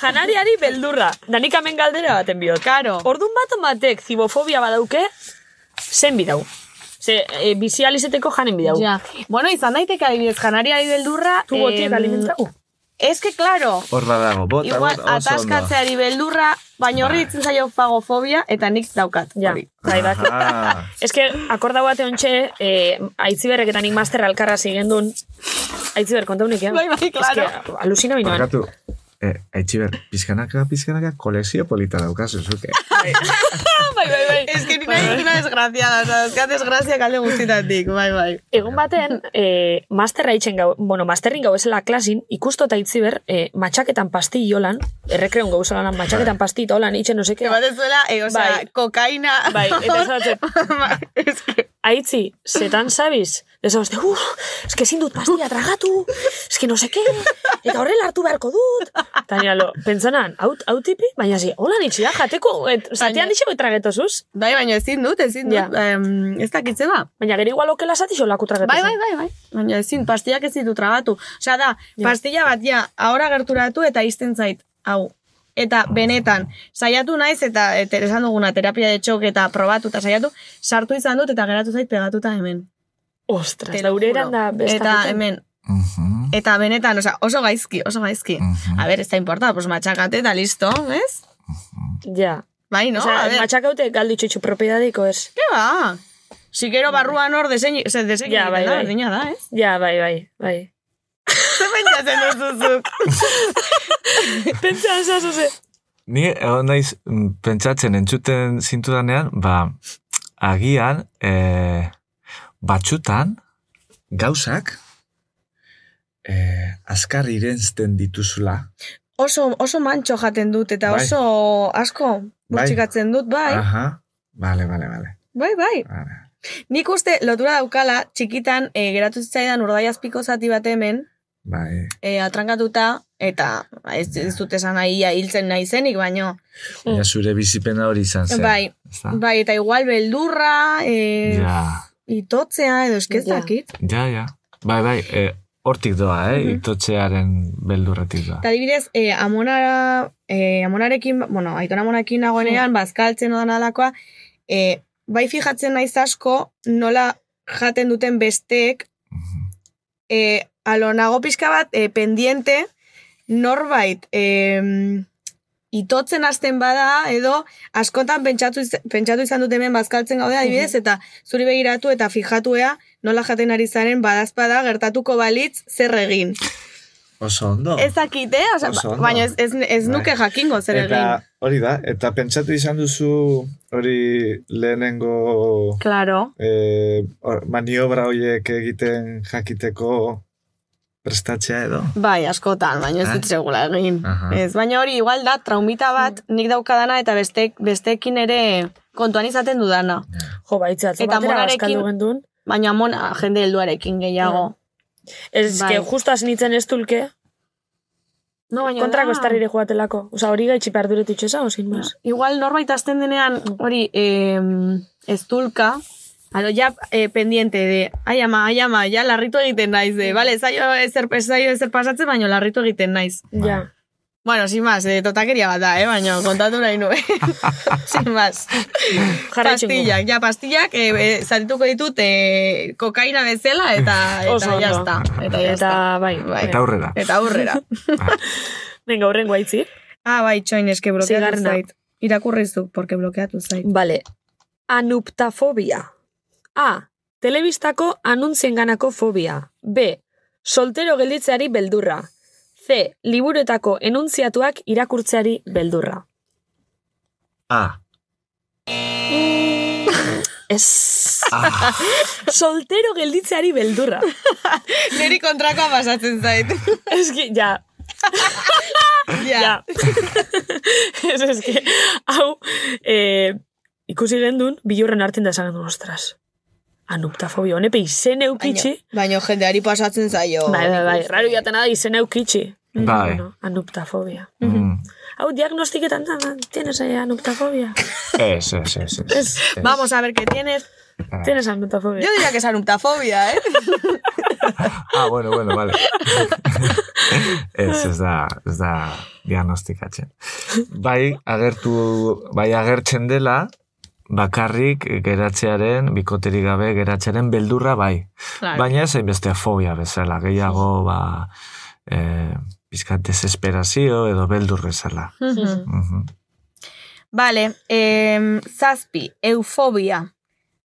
janariari beldurra. Danik hemen galdera baten biot. Karo. Ordun bat batek zibofobia badauke, zen bidau. Ze, e, bizializeteko janen bidau. Ja. Bueno, izan daiteke adibidez, janariari beldurra... Tu botiek em, alimentau. Ez que, claro, Hor badago, bota, igual bota, oso ondo. ataskatzeari beldurra, baina horri ditzen zaio fagofobia, eta nik daukat. Ja, hori. bai, bai. Ah, Ez que, akorda bate ontxe, eh, aitziberrek eta nik master alkarra zigendun, aitziber, kontaunik, eh? Bai, bai, claro. Ez que, alusina binoan. barkatu. Eh, Aitziber, pizkanaka, pizkanaka, kolezio polita daukazu, zuke. bai, bai, bai. Ez que ni nahi una desgraziada, oza, euskat desgrazia kalde guztitatik, bai, bai. Egun baten, e, masterra itxen gau, bueno, masterrin gau esela klasin, ikusto eta itziber, e, matxaketan pasti jolan, errekreun gau zelanan, matxaketan pasti eta holan itxen, no seke. Que batezuela, eh, oza, Bai. kokaina. Bai, eta esatzen, Bai, es que... aitzi, zetan sabiz? Eso de, uff, es que ezin dut pastilla tragatu, es que no sé qué, eta horrela hartu beharko dut. Eta nira lo, pentsanan, hau, hau tipi, baina zi, hola nitsi da, jateko, et, zatean Baina- ditxeko etragetozuz. Bai, baina ezin dut, ezin dut. Ja. Em, ez dakitze ba. Baina gero igual okela zati xolako tragetozuz. Bai, bai, bai, bai. Baina ezin, pastillak ez ditu tragatu. Osea da, Ja. pastilla bat ja, ahora gerturatu eta izten zait, hau. Eta benetan, saiatu naiz eta, eta esan duguna terapia de txok eta probatu eta saiatu, sartu izan dut eta geratu zait pegatuta hemen. Ostras, Te juro. da Eta bestaketen. hemen, eta benetan, osea, oso gaizki, oso gaizki. mhm. A ver, ez da importa, pues matxakate eta listo, ez? Ja. Bai, no? o sea, a ver, matxakaute galditxo itxu propiedadiko ez. ¿qué va? Si gero barruan hor desein, se desein Ja, bai, da, bai. da, ez? Ja, bai, bai, bai. Ze pentsatzen duzuzuk? Pentsa, esazo ze. Ni egon naiz mm, pentsatzen entzuten zintudanean, ba, agian, e, batxutan, gauzak, e, azkar irentzten dituzula. Oso, oso mantxo jaten dut eta Bai. oso asko Bai. burtsikatzen dut, bai. Aha, bale, bale, bale. Bai, bai. bale. Nik uste lotura daukala, txikitan e, geratu zitzaidan urdaiazpiko zati bat hemen, Bai, e, atrankatuta, eta ez, ez dut esan nahi hiltzen nahi zenik, baino. ja zure bizipena hori izan zen. Bai, bai, eta igual beldurra, e, Ja, itotzea, edo eskez Ja. dakit. ja, ja. Bai, bai, e, hortik doa, eh? Mhm. Itotxearen beldurretik doa. Eta adibidez, e, amonara, e, amonarekin, bueno, aiton amonarekin nagoenean, bazkaltzen odan alakoa, e, bai fijatzen naiz asko, nola jaten duten besteek, Mhm. e, alo nago pixka bat, e, pendiente, norbait, e, itotzen hasten bada, edo askotan pentsatu, iz- pentsatu izan dut hemen bazkaltzen gaude adibidez, eta zuri begiratu eta fijatuea nola jaten ari zaren badazpada gertatuko balitz zer egin. Oso ondo. Ez dakite, osea, Oso ondo. baina ez, ez, ez Bai. nuke jakingo zer egin. Eta hori da, eta pentsatu izan duzu hori lehenengo Claro. e, hor- maniobra horiek egiten jakiteko prestatzea edo? Bai, askotan, baina ez Eh? dut segula egin. Aha. Ez, baina hori igual da traumita bat nik daukadana eta bestek, bestekin ere kontuan izaten dudana. Jo, baitza, atzo Eta batera monarekin- bazkaldu gendun. Baina mona, jende helduarekin gehiago. Ez Bai. que justo nitzen ez tulke, No, baina kontrako da- estarrire joatelako. Osa, hori gaitxi behar duret itxesa, osin mas. Igual norbait azten denean hori em, ez tulka, Alo, ja, eh, pendiente de, ai ama, ai ama, ja, larritu egiten naiz, de, vale, zaio ezer, ez zaio ezer pasatzen, baina larritu egiten naiz. Ja. Bueno, sin más, eh, totakeria bat da, eh, baina kontatu nahi nuen. sin más. Pastillak, ja, pastillak, eh, eh, zarituko ditut eh, kokaina bezala, eta, eta jazta. Eta jazta. Eta, bai. Bai. Eta aurrera. Eta aurrera. Venga, horren guaitzi. ah, bai, txoin, eske blokeatu zait. Irakurrizu, porque blokeatu zait. Vale. Anuptafobia. A. Telebistako anuntzienganako fobia. B. Soltero gelditzeari beldurra. C. Liburuetako enuntziatuak irakurtzeari beldurra. Ah. Ez. ah. Soltero gelditzeari beldurra. Neri kontrakoa pasatzen zait. Eski, ja, ja. ja. Ez eski, hau, eh, ikusi gendun, bilurren hartzen da esan gendun, ostras. Anuptafobia, honepe izen eukitxi. Baina jendeari pasatzen zaio. Bai, bai, bai, raro jaten da izen eukitxi. Bai. Bueno, anuptafobia. Mm. Hau, diagnostiketan da, tienes eh, anuptafobia. Ez, ez, ez. ez. Ez, Vamos a ver qué tienes. tienes anuptafobia. Yo diría que es anuptafobia, ¿eh? Ah, bueno, bueno, vale. ez, ez da, ez da diagnostikatzen. Bai, agertu, bai agertzen dela, bakarrik geratzearen, bikoterik gabe geratzearen beldurra bai. Claro. Baina ez beste fobia bezala, gehiago, ba, e, pizkat desesperazio edo beldur bezala. Mhm. Vale, eh, zazpi, eufobia.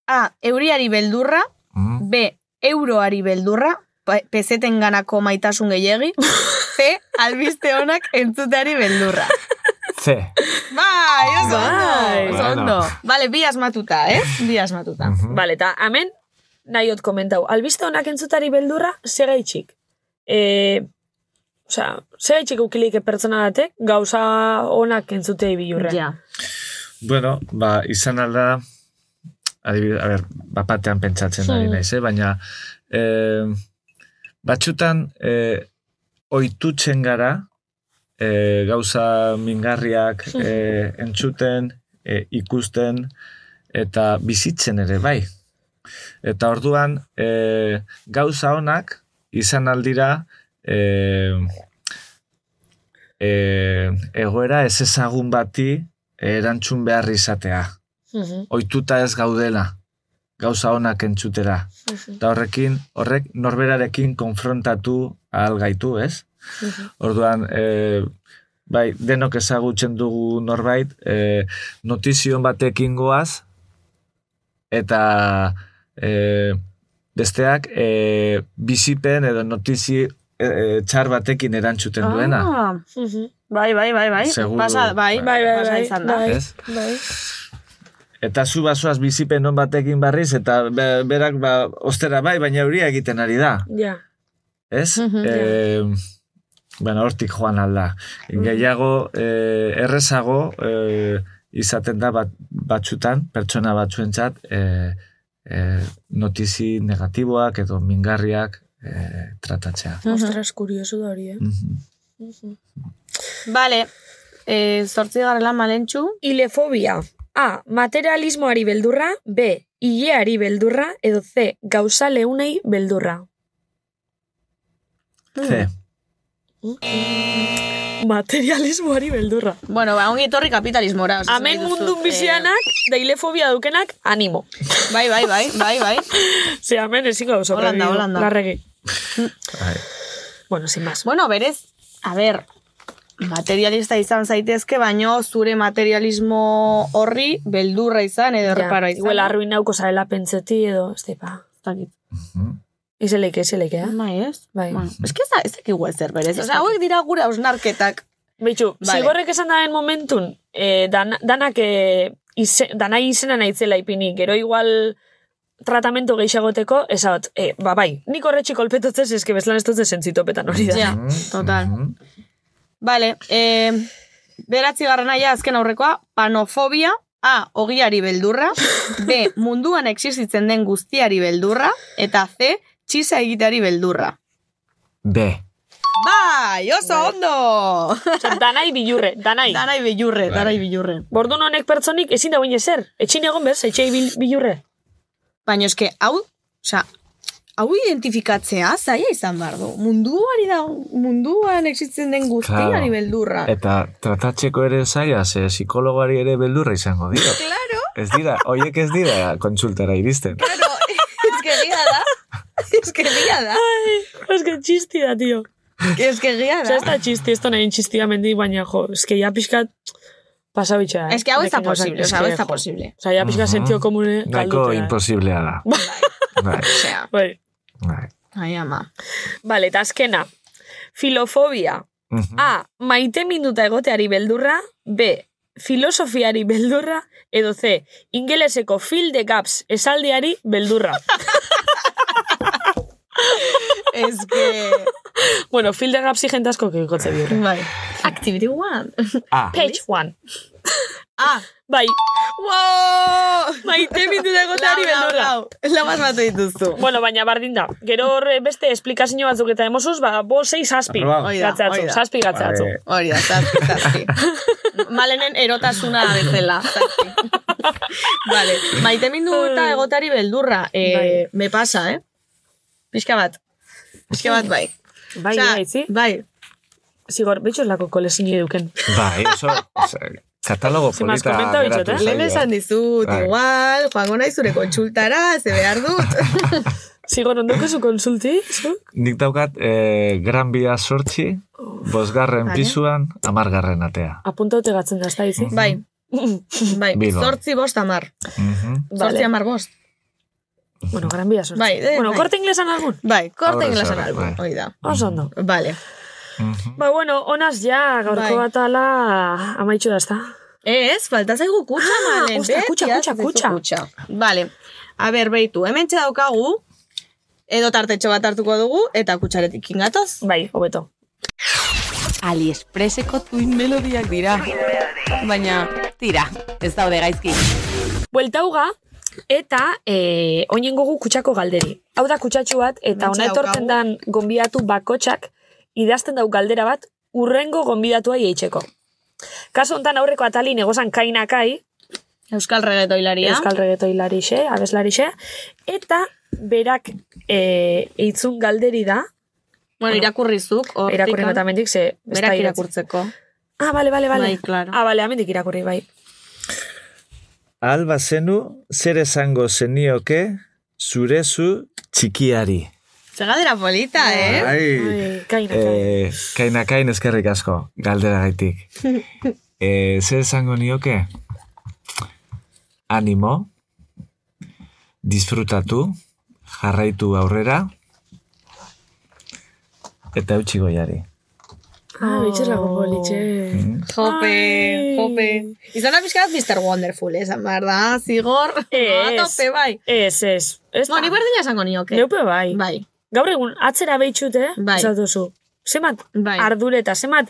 A, euriari beldurra. Mm. B, euroari beldurra. pe- Pezeten ganako maitasun gehiegi. C. Albiste honak entzuteari beldurra. C. Bai, oso Bai. ondo. Ondo. Vale, bi asmatuta, eh? Bi asmatuta. Bale, eta hemen, nahi ot komentau, albiste honak entzutari beldurra, segaitxik. E, Osea, segaitxik ukilik pertsona batek, gauza honak entzutei bilurre. Ja. Bueno, ba, izan alda, adibidez, a ber, bapatean pentsatzen ari naiz, eh? baina eh, batxutan eh, oitutzen gara eh, gauza mingarriak eh, entzuten, eh, ikusten, eta bizitzen ere, bai. Eta orduan, eh, gauza honak izan aldira eh, eh, egoera ez ezagun bati erantzun behar izatea. Oituta ez gaudela, gauza honak entzutera. Eta horrekin, horrek norberarekin konfrontatu ahal gaitu, ez? Orduan, e, bai, denok ezagutzen dugu norbait, e, notizion batekin goaz, eta e, besteak e, bizipen edo notizi e, e, txar batekin erantzuten duena. Ah, bai, bai, bai, bai. Seguru. Pasa, bai, Bai, bai, bai, izan da. bai. Ez? Bai. Eta zu bazoaz bizipen on batekin barriz, eta be- berak ba, ostera bai, baina euria egiten ari da. Ja. Ez? Mhm, eh, bueno, hortik joan alda. Gehiago, eh, errezago eh, izaten da bat, batzutan, pertsona batzuentzat, eh, eh, notizi negatiboak edo mingarriak eh, tratatzea. Ostras, kuriosu da hori, eh? Mhm. Vale, eh, zortzi garela malentxu. Ilefobia. A. Materialismoari beldurra. B. Ileari beldurra. Edo C. Gauza leunei beldurra. C. Materialismoari beldurra. Bueno, ba, ongi etorri kapitalismora. Hemen dizut, mundun bizianak, da ilefobia dukenak, animo. eh, bai, bai, bai, bai, bai. Ze, hemen ezin gau Holanda, Holanda. Larregi. Bai. Bueno, sin más. Bueno, berez, a ber, materialista izan zaitezke, baino zure materialismo horri beldurra izan edo reparo izan. Igual arruinauko zarela pentseti edo, ez pa. Zakit. Izeleike, izeleike, eh? Bai, ez? Bai. Bueno, ez que ez ez igual zer berez. Osea, hauek dira gure ausnarketak. Bitxu, Vale. zigorrek esan daen momentun, eh, dan, danak eh, ize, danai izena naitzela ipini, gero igual tratamentu gehiagoteko, esat, eh, ba bai, nik horretxi kolpetotzez, eske bezlan ez dut zentzitopetan hori da. Ja, total. Vale, eh, beratzi garrana ja azken aurrekoa, panofobia, A, ogiari beldurra, B, munduan existitzen den guztiari beldurra, eta C, txisa egiteari beldurra. B. Bai, oso ondo! Osea, danai bilurre, danai. Danai bilurre, danai bilurre. Bordun honek pertsonik ezin da guine zer. Etxin egon bez, etxei bil, bilurre. Baina eske, hau, osea, hau identifikatzea zaila izan behar du. Munduari da, munduan existitzen den guztiari Claro. beldurra. Eta tratatzeko ere zaila, ze psikologari ere beldurra izango dira. Claro, Ez dira, hoiek ez dira kontsultara iristen. claro, es que egia da. Es que egia da. Ez que txisti da, tio. Es que Osea, da. ez da txisti, ez da nahi txistia mendi, baina jo, ez que ya pixkat pasa bitxea, eh? Es que hau ez da posible, osea, hau ez da posible. Osea, ya pixkat sentio komune Nahiko galdutea. imposiblea da. Bai, Osea, Bai. bai. ai ama. Vale, eta azkena. Filofobia. Mhm. A. Maite minuta egoteari beldurra. B. Filosofiari beldurra. Edo C. Ingeleseko fill the gaps esaldiari beldurra. Es que... bueno, fill the gaps jente asko kikotze biurre. Bai. Activity one. A. Page one. Ah, Bai, wow! maite minuta egoteari Lau, lau, beldurra. lau. Lau asmatu dituzu. Bueno, baina bardin da. Gero horre beste esplikazio batzuk eta emozuz, ba, bo sei zazpi. Da, Gatzatzu, zazpi gatzatzu. Hori da, zazpi, zazpi. Malenen erotasuna bezala, zazpi. vale. Maite mindu eta egotari beldurra. Eh, Bai. Me pasa, eh? Pixka bat. Pixka bat, bai. Bai, Osea, bai, zi? Bai. Zigor, betxo lako kolezin eduken. Bai, oso, oso katalogo polita geratu eh? Lehen zaio. esan dizut, Bai. igual, joango nahi zure kontsultara, ze behar dut. Zigor, ondoko zu konsulti? Zu? Nik daukat eh, gran bia sortzi, bosgarren pisuan, amargarren atea. Apuntaute gatzen da, ez da izi? bai. Bai, zortzi bost amar. Mhm. Zortzi Vale. amar bost. Bueno, gran bia sortzi. Bai, eh, bueno, bai. korte inglesan algun. Bai, korte inglesan algo, bai. hoi da. Oso ondo. Vale. Mhm. Ba, bueno, onaz ja, gaurko Bai. batala amaitxu da, ezta? Ez, falta zaigu kutsa, Ah, malen. ostra, kutsa, kutsa, kutsa. kutsa. Vale. A ber, beitu, hemen daukagu, edo tartetxo bat hartuko dugu, eta kutsaretik ingatoz. Bai, hobeto. AliExpresseko tuin melodiak dira. Baina, tira, ez daude gaizki. Bueltauga, eta e, oinen gogu kutsako galderi. Hau da kutsatxu bat, eta ona etortzen dan gonbidatu bakotxak, idazten dau galdera bat, urrengo gonbidatua eitzeko. Kaso hontan aurreko atali negozan kainakai, Euskal regetoilaria. Euskal Regeto hilarixe, abeslarixe, eta berak e, eitzun galderi da, Bueno, irakurrizuk. irakurri bat amendik, ze... Berak irakurtzeko. Ah, bale, bale, bale. Bai, claro. Ah, bale, amendik irakurri, bai. Alba zenu, zer esango zenioke zurezu txikiari. Zegadera polita, eh? Ai. Ai, kainakai. Eh, kainakain eskerrik asko, galdera gaitik. eh, zer esango nioke? Animo, disfrutatu, jarraitu aurrera, eta eutxi goiari. Ah, bitxez lago politxe. Jope, jope. Izan da pixkat Mr. Wonderful, esan behar da, zigor. Ez. Tope, bai. Ez, ez. Ez Bueno, da. ni berdina esango nioke. Neupe bai. Bai. Gaur egun, atzera behitxute, Bai. esatuzu. Zemat Bai. ardure eta zemat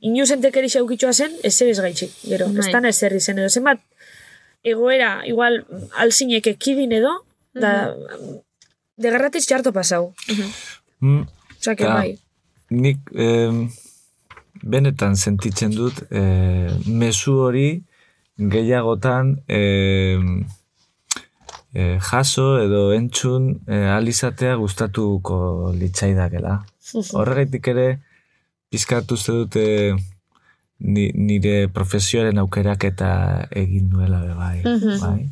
inusentekeri xaukitxoa zen, ez zer gaitxik, gero. Bai. Ez tan ez zer izen edo. Zemat egoera, igual, alzinek ekidin edo, da, degarratiz txarto pasau. Mm, Osa, que bai. Nik em, benetan sentitzen dut eh, mezu hori gehiagotan em, eh, jaso edo entzun eh, alizatea gustatuko litzaidakela. Horregaitik ere pizkatu uste dute ni, nire profesioaren aukerak eta egin nuela be bai. Mhm. bai.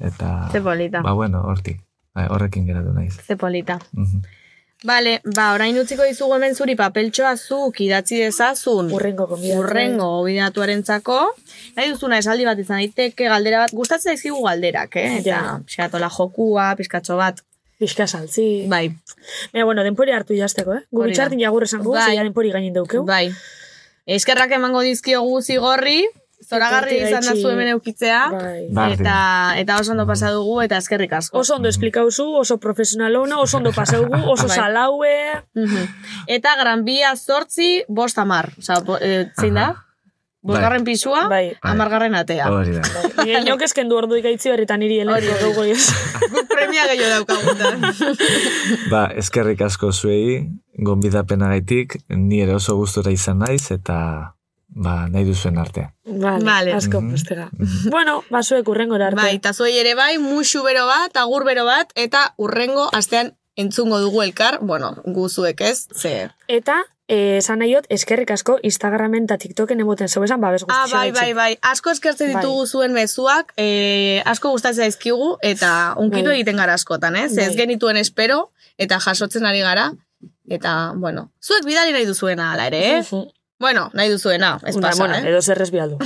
Eta, Ze polita. ba bueno, hortik. Bai, horrekin geratu naiz. Ze polita. Mhm. Vale, ba, orain utziko dizugu hemen zuri papeltxoa zuk idatzi dezazun. Urrengo konbidatu. Urrengo gobidatuarentzako. Nahi duzuna esaldi bat izan daiteke galdera bat. Gustatzen zaizkigu galderak, eh? Eta, Ja. xeratola jokua, pizkatxo bat. Pixka saltzi. Bai, Baina, bueno, denpori hartu jazteko, eh? Guritxartin jagur esan gu, Bai. zeia denpori gainin daukeu. bai. Eskerrak emango dizkiogu zigorri, zoragarri izan da zu hemen eukitzea. Bai. Eta, eta oso ondo pasa dugu eta eskerrik asko. Oso ondo esplikauzu, oso profesional ona, oso ondo pasaugu, oso Bai. salaue. Mhm. Eta gran bia zortzi, bost amar. Osa, bo, e, zein da? Bosgarren pisua, Bai. amargarren atea. Hori da. Nire inok esken du ordu ikaitzi horretan niri elenko dugu ez. Guk premia gehiago daukagutan. Ba, eskerrik asko zuei, gonbidapenagaitik, ni ere oso gustura izan naiz, eta ba, nahi duzuen arte. Vale, Vale. asko, Mhm. postega. bueno, basuek urrengora arte. Bai, eta zuei ere bai, musu bero bat, agur bero bat, eta urrengo astean entzungo dugu elkar, bueno, guzuek ez, ze... Eta, eh, esan nahiot, eskerrik asko Instagramen eta TikToken emoten zeu esan, babes Ah, guzti bai, bai, bai, asko eskertzen Bai. ditugu zuen mezuak, eh, asko gustatzen zaizkigu, eta unkitu Bai. egiten gara askotan, ez? Ez Bai. genituen espero, eta jasotzen ari gara, eta, bueno, zuek bidali nahi duzuena ala ere, eh? Bueno, nahi duzuena, ez pasa, bueno, eh? edo zerrez bialdu.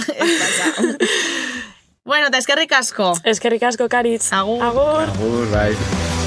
Bueno, eta eskerrik asko. eskerrik asko, Karitz. Agur. Agur. Agur, bai.